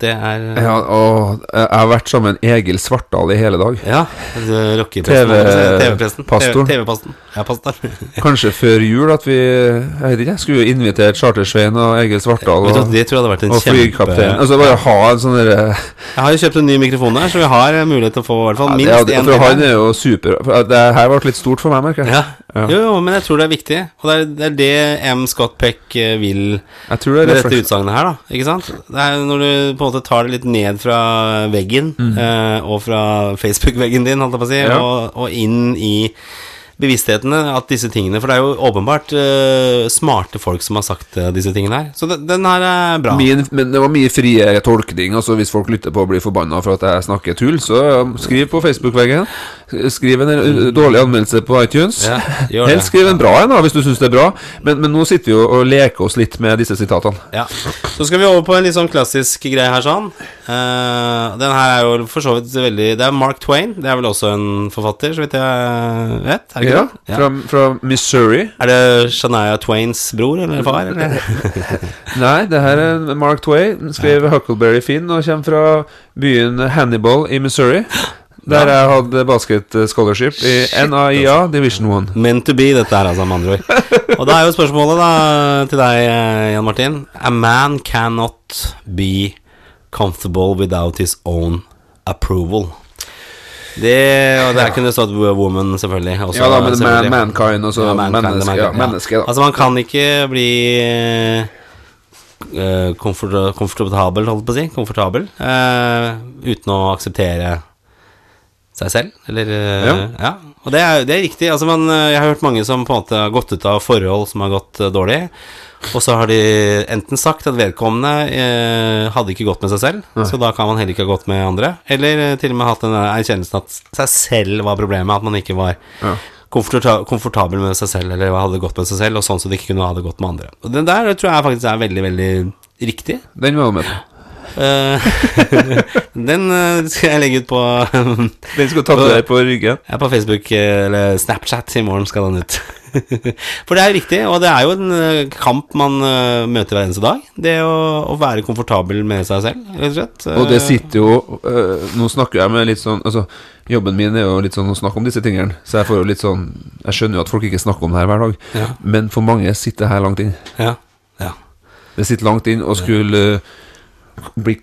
S1: Det er eh,
S2: Ja, og jeg har vært sammen med Egil Svartdal i hele dag.
S1: Ja.
S2: TV
S1: TV-presten. TV-pastoren. Pastoren. [LAUGHS]
S2: Kanskje før jul at vi Jeg vet ikke, jeg skulle jo invitert Chartersveien og Egil Svartdal og,
S1: det tror jeg hadde vært en
S2: og
S1: kjempe
S2: flykaptein. Altså bare ha en sånn derre
S1: Jeg har jo kjøpt en ny mikrofon her, så vi har eh, mulighet til å få i hvert fall minst én.
S2: Ja, For han er jo super. Det her ble litt stort for meg, merker jeg.
S1: Ja, Ja. Jo, jo, men jeg tror det er viktig. Og det er det, er det M. Scott Peck eh, vil med dette utsagnet her, da. Ikke sant? Det er når du på måte tar det litt ned fra veggen, mm. eh, og fra Facebook-veggen din, holdt jeg på å si, ja. og, og inn i bevissthetene at disse tingene For det er jo åpenbart uh, smarte folk som har sagt uh, disse tingene her. Så den, den her er bra.
S2: Min, men det var mye friere tolkning. Altså Hvis folk lytter på og blir forbanna for at jeg snakker tull, så skriv på Facebook-veggen. Skriv en mm. dårlig anmeldelse på iTunes. Ja, Helst skriv en bra en, da, hvis du syns det er bra. Men, men, nå sitter vi jo og leker oss litt med disse sitatene.
S1: Ja. Så skal vi over på en litt sånn klassisk greie her, sånn. Uh, den her er jo for så vidt veldig Det er Mark Twain. Det er vel også en forfatter, så vidt jeg vet. Er det
S2: ja, ja. Fra, fra, Missouri.
S1: Er det Shania Twains bror eller far? Eller?
S2: Nei, [LAUGHS] det her er Mark Twain. Skrev ja. Huckleberry Finn og kommer fra byen Hannibal i Missouri. Der jeg hadde basket scholarship i NAIA Division 1.
S1: Meant to be, dette her, altså, med andre ord. Og da er jo spørsmålet da til deg, Jan Martin. A man cannot be comfortable without his own approval. Det, og der kunne det stått woman, selvfølgelig.
S2: Også, ja da, men selvfølgelig. mankind og så ja, menneske, ja, menneske, da.
S1: Altså, man kan ikke bli uh, komfort, komfortabel, holdt på å si, komfortabel, uh, uten å akseptere seg selv, eller uh, ja. ja. Og det er, det er riktig. Altså, man, jeg har hørt mange som på en måte har gått ut av forhold som har gått dårlig. Og så har de enten sagt at vedkommende eh, hadde ikke gått med seg selv, Nei. så da kan man heller ikke ha gått med andre. Eller eh, til og med hatt den erkjennelsen at seg selv var problemet, at man ikke var ja. komfortabel med seg selv, eller hadde gått med seg selv, og sånn så de ikke kunne ha det godt med andre. Og Den der tror jeg faktisk er veldig, veldig riktig.
S2: Den var med på.
S1: Eh, [LAUGHS] den uh, skal jeg legge ut på [LAUGHS]
S2: Den skal tatovere på ryggen?
S1: Ja, på Facebook eller Snapchat. I morgen skal den ut. [LAUGHS] For det er jo viktig, og det er jo en eh, kamp man møter hver eneste dag. Det å, å, være komfortabel med seg selv, rett og slett.
S2: Og det sitter jo Nå snakker jeg med litt sånn Altså, jobben min er jo litt sånn å snakke om disse tingene, så jeg får jo litt sånn Jeg skjønner jo at folk ikke snakker om det her hver dag, ja. men for mange sitter det her langt inn.
S1: Ja, ja.
S2: Det sitter langt inn å skulle uh,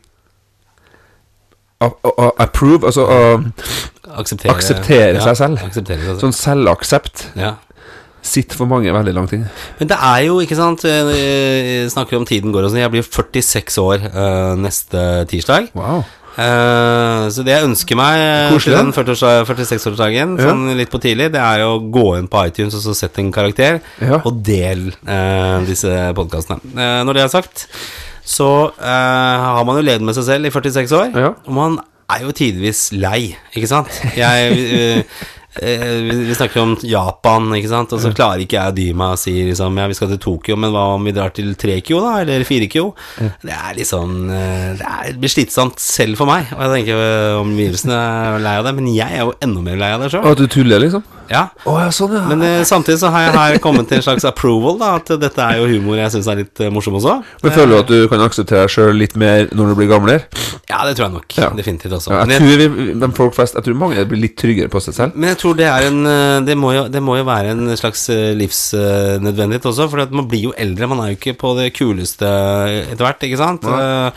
S2: å, Approve, altså
S1: akseptere,
S2: akseptere seg selv. Akseptere seg selv. Sånn selvaksept. Ja sitter for mange veldig langt inne.
S1: Men det er jo, ikke sant Jeg eh, snakker om tiden går og sånn. Jeg blir 46 år uh, neste tirsdag.
S2: Wow.
S1: Uh, så det jeg ønsker meg Korslig, til den 46-årsdagen, ja. sånn litt på tidlig, det er å gå inn på iTunes og så sette en karakter, ja. og del uh, disse podkastene. Når det er sagt, så har man jo levd med seg selv i 46 år, ja. og man er jo tidvis lei, ikke sant? Jeg Eh, vi snakker om Japan, ikke sant, og så klarer ikke jeg å dy meg og si liksom Ja, vi skal til Tokyo, men hva om vi drar til Trekyo, da? Eller Firekyo? Det er litt sånn eh, Det er, blir slitsomt selv for meg. Og jeg tenker eh, omgivelsene er lei av det, men jeg er jo enda mer lei av det sjøl.
S2: At du tuller, liksom?
S1: Ja.
S2: Oh, ja, sånn, ja.
S1: Men eh, samtidig så har jeg her kommet til en slags approval, da. At dette er jo humor jeg syns er litt morsom også.
S2: Men Føler du at du kan akseptere deg sjøl litt mer når du blir gamlere?
S1: Ja, det tror jeg nok. Definitivt også.
S2: jeg, tror vi, men folk flest, jeg tror mange blir litt tryggere på seg selv.
S1: Men jeg tror det er en eh, Det må jo, det må jo være en slags livsnødvendighet også, for man blir jo eldre. Man er jo ikke på det kuleste etter hvert, ikke sant? Ja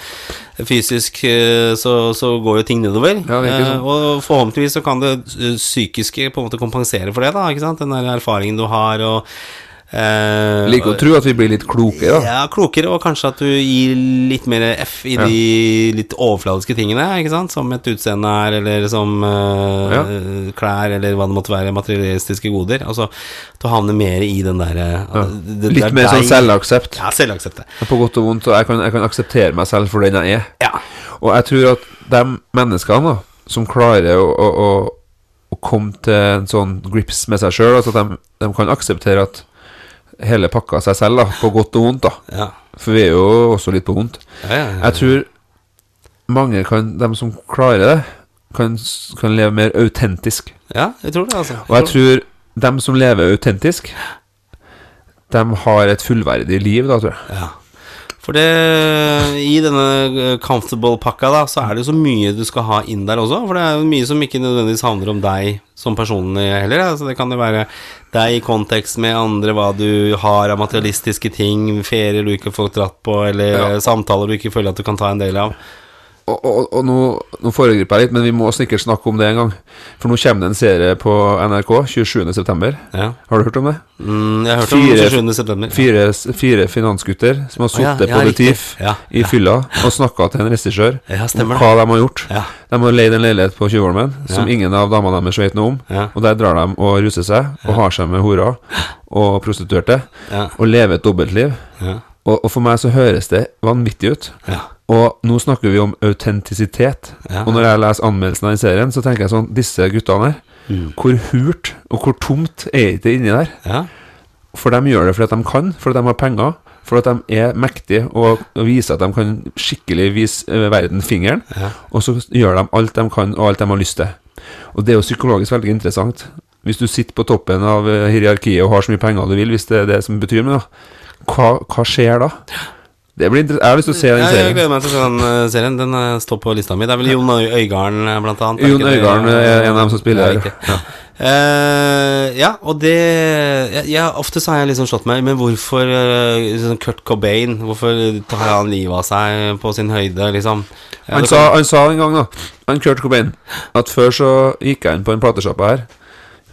S1: fysisk eh, så, så, går jo ting nedover. Ja, sånn. og forhåpentligvis så kan det eh, psykiske på en måte kompensere for det, da. Ikke sant? Den der erfaringen du har, og
S2: Eh, Liker å tro at vi blir litt klokere,
S1: da. Ja, klokere, og kanskje at du gir litt mer F i ja. de litt overfladiske tingene, ikke sant? Som et utseende er, eller som eh, ja. klær, eller hva det måtte være, materialistiske goder. Altså du å havne mer i den derre
S2: ja. Litt mer sånn selvaksept.
S1: Ja, selvaksept.
S2: På godt og vondt, og jeg kan, jeg kan, akseptere meg selv for den jeg er.
S1: Ja.
S2: Og jeg tror at de menneskene da som klarer å, å, å, å komme til en sånn grips med seg sjøl, altså at de, de kan akseptere at hele pakka seg selv, da, på godt og vondt. da
S1: ja.
S2: For vi er jo også litt på vondt.
S1: Ja,
S2: jeg tror mange kan, de som klarer det, kan, kan leve mer autentisk.
S1: Ja, jeg tror det, altså.
S2: Jeg og jeg tror dem som lever autentisk, de har et fullverdig liv, da, tror jeg.
S1: Ja. For det, i denne eh, comfortable-pakka, da, så er det jo så mye du skal ha inn der også. For det er jo mye som ikke nødvendigvis handler om deg som person heller. Så det kan jo være deg i kontekst med andre, hva du har av materialistiske ting, ferier du ikke får dratt på, eller ja. samtaler du ikke føler at du kan ta en del av.
S2: og, og, og nå, nå foregriper jeg litt, men vi må sikkert snakke om det en gang. For nå kommer det en serie på NRK 27.9. Ja. Har du hørt om det?
S1: Mm, jeg har hørt fire, om 27.9.
S2: Fire, fire finansgutter som har sittet oh, ja, på Detif ja, i fylla og snakka til en regissør om hva de har gjort. De har leid en leilighet på Tjuvholmen som ingen av damene deres vet noe om. Og der drar de og ruser seg og har seg med horer og prostituerte og lever et dobbeltliv. Og, og, for meg så høres det vanvittig ut. Ja. Og nå snakker vi om autentisitet. Ja. Og når jeg leser anmeldelsen av den serien, så tenker jeg sånn Disse guttene her, mm. hvor hult og hvor tomt er det inni der? Ja. For de gjør det fordi de kan, fordi de har penger, fordi de er mektige og, viser at de kan skikkelig vise eh, verden fingeren. Ja. Og så gjør de alt de kan, og alt de har lyst til. Og det er jo psykologisk veldig interessant. Hvis du sitter på toppen av eh, hierarkiet og har så mye penger du vil, hvis det er det som betyr noe, hva, hva skjer da? Det blir Jeg har lyst til å se den serien.
S1: Jeg gleder meg til å se den uh, serien. Den uh, står på lista mi. Det er vel Jon Øigarden, uh, blant annet.
S2: Jon Øigarden er en av dem som spiller
S1: ja, ja. Uh, ja, og det ja, ja, Ofte så har jeg liksom slått meg Men hvorfor uh, Kurt Cobain Hvorfor tar han livet av seg på sin høyde, liksom?
S2: han, sa, han sa en gang, da, han Kurt Cobain, at før så gikk jeg inn på en platesjappe her.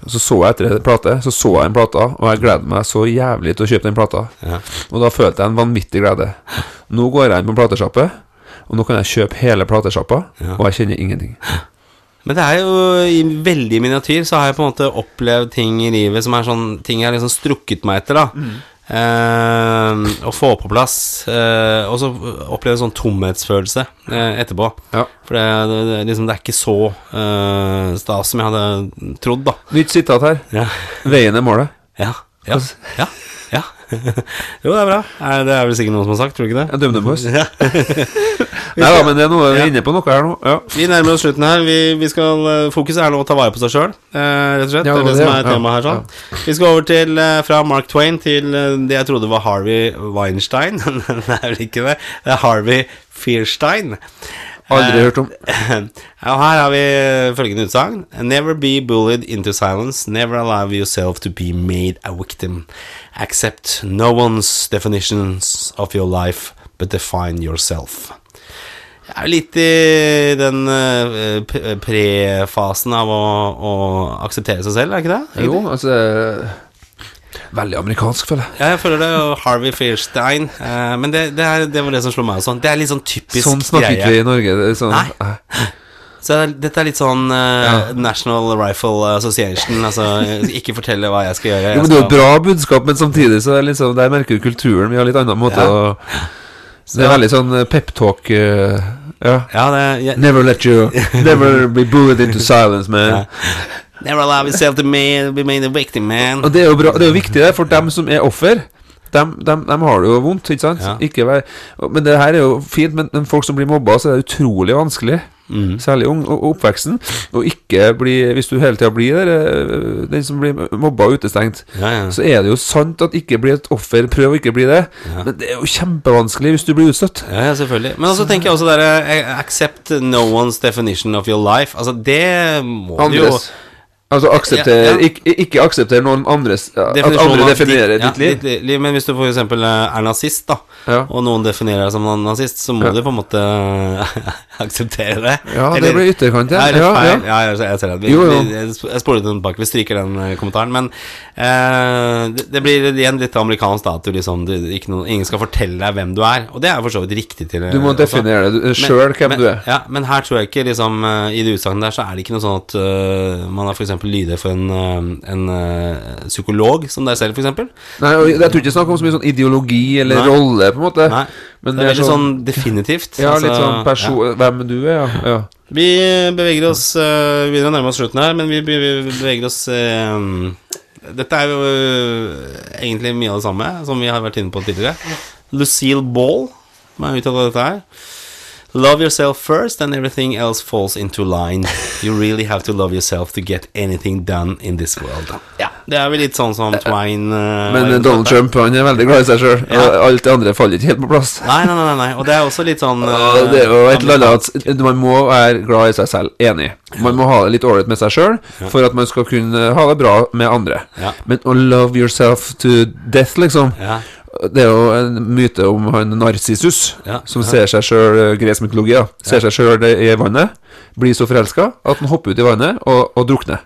S2: Og så så jeg etter en plate, så så jeg en plate, og jeg gleder meg så jævlig til å kjøpe den plata. Ja. Og da følte jeg en vanvittig glede. Nå går jeg inn på platesjappe, og nå kan jeg kjøpe hele platesjappa, ja. og jeg kjenner ingenting.
S1: Men det er jo i veldig miniatyr, så har jeg på en måte opplevd ting i livet som er sånn ting jeg har liksom strukket meg etter, da. Mm. Uh, å få på plass uh, Og så oppleve en sånn tomhetsfølelse uh, etterpå. Ja. For det, det, liksom, det, er ikke så stas som jeg hadde trodd, da.
S2: Nytt sitat her. Ja. Veien er målet.
S1: Ja. Ja. ja. [LAUGHS] jo, det er bra. Det er vel sikkert noen som har sagt, tror du ikke det?
S2: Ja, DumDum oss. [LAUGHS] Ja. [LAUGHS] Nei da, men det er noe vi er inne på noe her nå. Ja.
S1: Vi nærmer oss slutten her. Vi, vi skal, eh, fokuset er nå å ta vare på seg sjøl, eh, rett og slett. Ja, det er det, som er temaet her. sånn Vi skal over til eh, fra Mark Twain til det jeg trodde var Harvey Weinstein. det er vel ikke det. Det er Harvey Fierstein.
S2: Aldri hørt om. [LAUGHS]
S1: Og her har vi følgende utsagn. Never be bullied into silence. Never allow yourself to be made a victim. Accept no one's definitions of your life, but define yourself. Jeg er litt i den uh, prefasen av å, å, akseptere seg selv, er ikke det?
S2: Jo, altså Veldig amerikansk, føler
S1: jeg. Ja, jeg føler det. Og Harvey Fierstein. Uh, men det, det, er, det, var det som slo meg. Sånn. Det er litt sånn typisk greie.
S2: Sånn snakker ikke vi i Norge. Sånn,
S1: Nei. Så dette er litt sånn uh, ja. National Rifle Association. Altså, ikke fortelle hva jeg skal gjøre.
S2: Jeg jo, men Det er jo bra budskap, men samtidig så er liksom, der merker du kulturen. Vi har litt annen måte ja. å Det er veldig sånn peptalk. Uh, ja. ja det, jeg, never let you [LAUGHS] Never be booed into silence, man.
S1: Never allow yourself to be made a victim, man.
S2: Og det er jo, bra, det er jo viktig det, for dem som er offer. Dem, dem, dem, har det jo vondt, ikke sant? Ja. Ikke vær, men det her er jo fint, men, men, folk som blir mobba, så er det utrolig vanskelig. Mm. Særlig ung, og oppveksten. Og ikke bli Hvis du hele tida blir der, eh, den som blir mobba og utestengt, ja, ja. så er det jo sant at ikke bli et offer. Prøv å ikke bli det. Men det er jo kjempevanskelig hvis du blir utstøtt.
S1: Ja, selvfølgelig. Men også tenker jeg også der eh, Accept no one's definition of your life. Altså, det må du jo
S2: Altså aksepter, ja, ja. Ikke, ikke aksepter noen andres At andre definerer ditt, ditt, liv.
S1: Ditt, liv. Men hvis du f.eks. er nazist, da, og noen definerer deg som nazist, så må du på en måte [LAUGHS] akseptere det.
S2: Ja, Eller, det blir ytterkant,
S1: ja. ja, ja. ja jeg ser det. Vi, jo, jo. Jeg spoler den tilbake, vi stryker den eh, kommentaren. Men eh, det, det, blir igjen litt amerikansk, da, at du liksom du, noen, ingen skal fortelle deg hvem du er. Og det er for så vidt riktig. Til,
S2: du må også. definere det sjøl hvem
S1: men,
S2: du er.
S1: Ja, men her tror jeg ikke liksom I det utsagnet der så er det ikke noe sånn at uh, man har f.eks lyde for en, eh, en uh, psykolog som deg selv, f.eks.
S2: Nei, og jeg tror ikke snakk om så mye sånn ideologi eller Nei. rolle, på en måte. Nei.
S1: Men det er veldig sånn, sånn, definitivt.
S2: Ja, altså, litt sånn person... Ja. Hvem du er, ja. ja.
S1: Vi beveger oss uh, Vi begynner å nærme oss slutten her, men vi beveger oss Dette er jo egentlig mye av det samme som vi har vært inne på tidligere. Lucille Ball, som er uttalt av dette her. Love yourself first, and everything else falls into line. You really have to love yourself to get anything done in this world. Ja, Det er vel litt sånn som Twine uh,
S2: Men Donald Trump han er veldig glad i seg sjøl. Ja. Alt det andre faller ikke helt på plass.
S1: Nei, nei, nei, nei. Og det er også litt sånn
S2: uh, Det er jo et eller annet at man må være glad i seg selv. Enig. Man må ha det litt ålreit med seg sjøl for at man skal kunne ha det bra med andre. Ja. Men å love yourself to death, liksom ja Det er jo en myte om han Narsissus, ja, som ja. ser seg sjøl eh, Gresk mytologi, ja. Ser seg sjøl i vannet, blir så forelska at han hopper ut i vannet og, og drukner.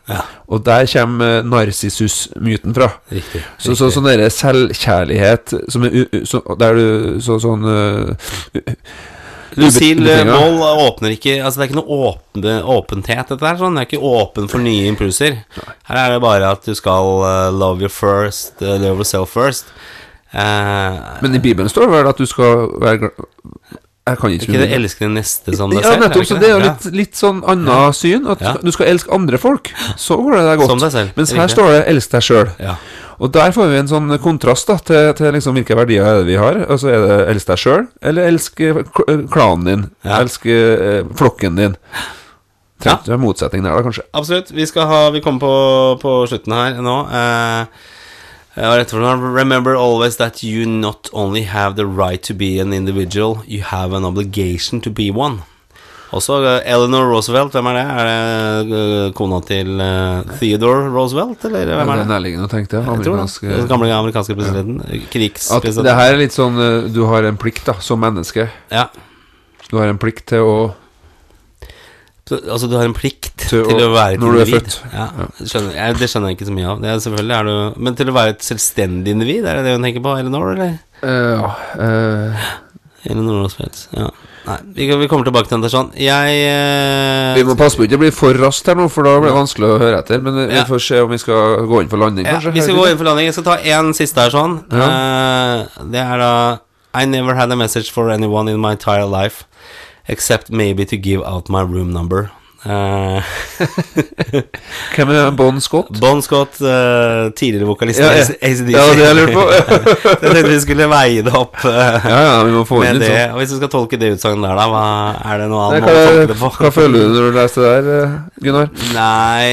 S2: Og der kommer eh, Narsissus-myten fra. Riktig. Så, så sånn derre selvkjærlighet som er så, Der du så, sånn uh,
S1: Lucille Moll åpner ikke Altså Det er ikke noe åpne, åpenhet, dette her. Sånn. Det er ikke åpen for nye impulser. Her er det bare at du skal uh, love you first, uh, love yourself first.
S2: Uh, Men i Bibelen står det vel at du skal være
S1: jeg kan ikke, ikke det elske den neste som deg
S2: selv? ja. Nettopp, så det er jo litt, litt sånn annet syn. At ja. du skal elske andre folk. Så går det deg godt. Som deg selv. Mens her står det 'elsk deg sjøl'. Ja. Og der får vi en sånn kontrast da til, til liksom hvilke verdier er det vi har. Altså Er det elsk deg sjøl, eller elsk eh, klanen din? Ja. Elsk eh, flokken din? Trengte ja. motsetning der, da, kanskje?
S1: Absolutt. Vi skal ha Vi kommer på, på slutten her nå. Eh, Remember always that you not only have the right to be an individual, you have an obligation to be one. Også uh, Eleanor Roosevelt, hvem er det? Er det uh, kona til Theodore Roosevelt, eller hvem er det?
S2: Det er nærliggende å tenke det.
S1: Amerikanske, Den gamle amerikanske presidenten. Ja. Krigspresidenten.
S2: At det her er litt sånn Du har en plikt, da, som menneske. Ja. Du har en plikt til å
S1: Altså, du har en plikt til, til å, å, være et
S2: når individ. Når du er født.
S1: Ja, det, skjønner, jeg, det skjønner jeg ikke så mye av. Det er selvfølgelig er du Men til å være et selvstendig individ, er det det hun tenker på? Eleanor, eller? Ja. Uh, Eleanor Roosevelt. Ja. Nei, vi, vi, kommer tilbake til den sånn. Jeg uh,
S2: Vi må passe på ikke å bli for raskt her nå, for da blir det vanskelig å høre etter. Men vi får se om vi skal gå inn for landing,
S1: ja, kanskje. Vi skal gå inn for landing. Jeg skal ta én siste her sånn. Ja. Uh, det er da I never had a message for anyone in my entire life except maybe to give out my room number. [LAUGHS]
S2: Hvem er Bon Scott?
S1: Bon Scott, uh, tidligere vokalist i ja, ja. ACDC.
S2: Ja, det jeg lurt på. [LAUGHS] [LAUGHS]
S1: jeg tenkte vi skulle veie det opp uh,
S2: ja, ja, vi må få
S1: med det.
S2: Sånn.
S1: Hvis du skal tolke det utsagnet der, da, hva, er det noe annet Nei, hva,
S2: det på? hva føler du når du leser det der, Gunnar?
S1: Nei,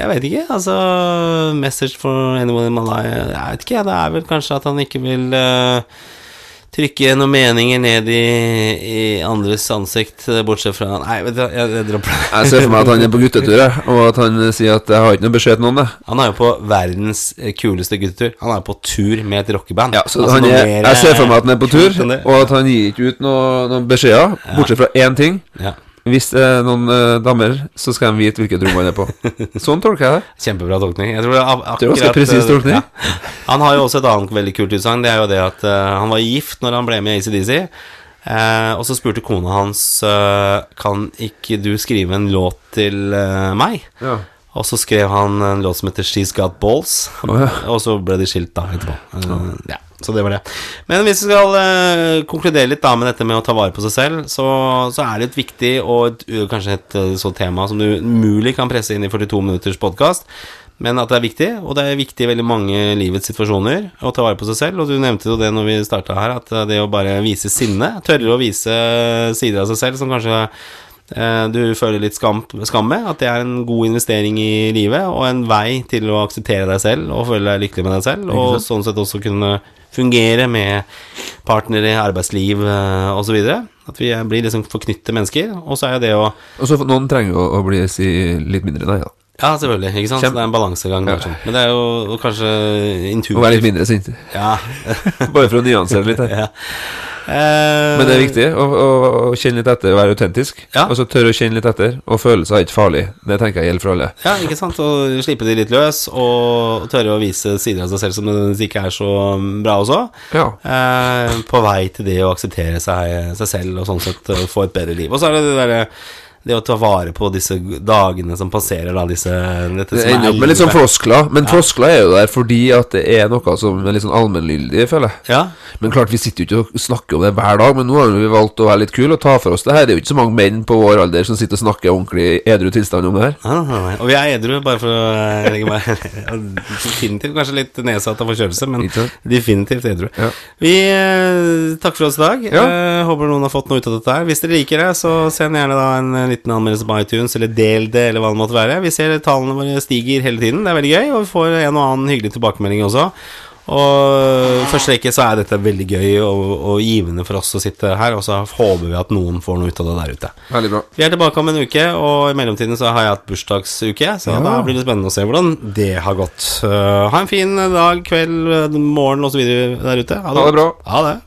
S1: jeg vet ikke. Altså Message for anyone in my life Jeg vet ikke, det er vel kanskje at han ikke vil uh, trykke noen meninger ned i, i, andres ansikt, bortsett fra Nei, vet du, jeg, jeg dropper
S2: det. Jeg ser for meg at han er på guttetur, og at han sier at 'jeg har ikke noe beskjed til noen'.
S1: Han er jo på verdens kuleste guttetur. Han er på tur med et rockeband.
S2: Ja, så altså, er, jeg ser for meg at han er på tur, og at han gir ikke ut noen, noen beskjeder, bortsett fra én ting. Ja. Hvis det er noen uh, damer, så skal de vite hvilket rom han er på. [LAUGHS] Sånn tolker jeg det.
S1: Kjempebra tolkning. Jeg tror det er
S2: akkurat det er presis tolkning. Ja.
S1: Han har jo også et annet veldig kult utsagn. Det er jo det at uh, han var gift når han ble med i ACDC. Uh, eh, og så spurte kona hans Kan ikke du skrive en låt til meg. Ja. Og så skrev han en låt som heter She's Got Balls. Oh, ja. Og så ble de skilt da etterpå. ja. Så det var det. Men hvis vi skal eh, konkludere litt da med dette med å ta vare på seg selv, så, så er det et viktig og et, kanskje et uh, sånt tema som du umulig kan presse inn i 42 minutters podkast, men at det er viktig, og det er viktig i veldig mange livets situasjoner å ta vare på seg selv. Og du nevnte jo det når vi starta her, at det å bare vise sinne, tørre å vise sider av seg selv som kanskje eh, du føler litt skam, skam, med, at det er en god investering i livet og en vei til å akseptere deg selv og føle deg lykkelig med deg selv, og sånn sett også kunne fungere med partnere, arbeidsliv uh, osv. At vi blir liksom forknytte mennesker. Og så er jo det å
S2: Og så Noen trenger jo å bli si litt mindre deg, da.
S1: Ja, selvfølgelig. ikke sant? Kjem. Det er en balansegang. Ja. Men det er jo kanskje intuitivt.
S2: Å være litt mindre sint. Ja. [LAUGHS] Bare for å nyansere litt her. ja. Eh, Men det er viktig å, å, å kjenne litt etter, være autentisk. Ja. Og så tørre å kjenne litt etter. Og følelser er ikke farlig. Det tenker jeg gjelder for alle.
S1: Ja, ikke sant. Og slippe de litt løs, og tørre å vise sider av seg selv som nødvendigvis ikke er så bra også. Ja. Eh, på vei til det å akseptere seg, seg selv, og sånn sett få et bedre liv. Og så er det det derre det å ta vare på disse dagene som passerer, da, disse
S2: dette Det ender opp med litt sånn floskler, men ja. floskler er jo der fordi at det er noe som er litt sånn allmenngyldig, føler jeg. Ja. Men klart, vi sitter jo ikke og snakker om det hver dag, men nå har vi valgt å være litt kule og ta for oss det her. Det er jo ikke så mange menn på vår alder som sitter og snakker ordentlig edru tilstand om det her.
S1: Ja, ja, og vi er edru, bare for å eh, legge meg [LAUGHS] Definitivt kanskje litt nedsatt av forkjølelse, men definitivt edru. Vi eh, takker for oss i dag. Ja. håper noen har fått noe ut av dette her. Hvis dere liker det, så send gjerne da en liten anmeldelse på iTunes, eller del det, eller hva det måtte være. Vi ser tallene våre stiger hele tiden, det er veldig gøy, og vi får en og annen hyggelig tilbakemelding også. Og første rekke så er dette veldig gøy og, og, givende for oss å sitte her, og så håper vi at noen får noe ut av det der ute.
S2: Veldig bra
S1: Vi er tilbake om en uke, og i mellomtiden så har jeg hatt bursdagsuke, så ja. da blir det spennende å se hvordan det har gått. Uh, ha en fin dag, kveld, morgen osv. der ute.
S2: Ha det. Ha det bra.
S1: Ha det.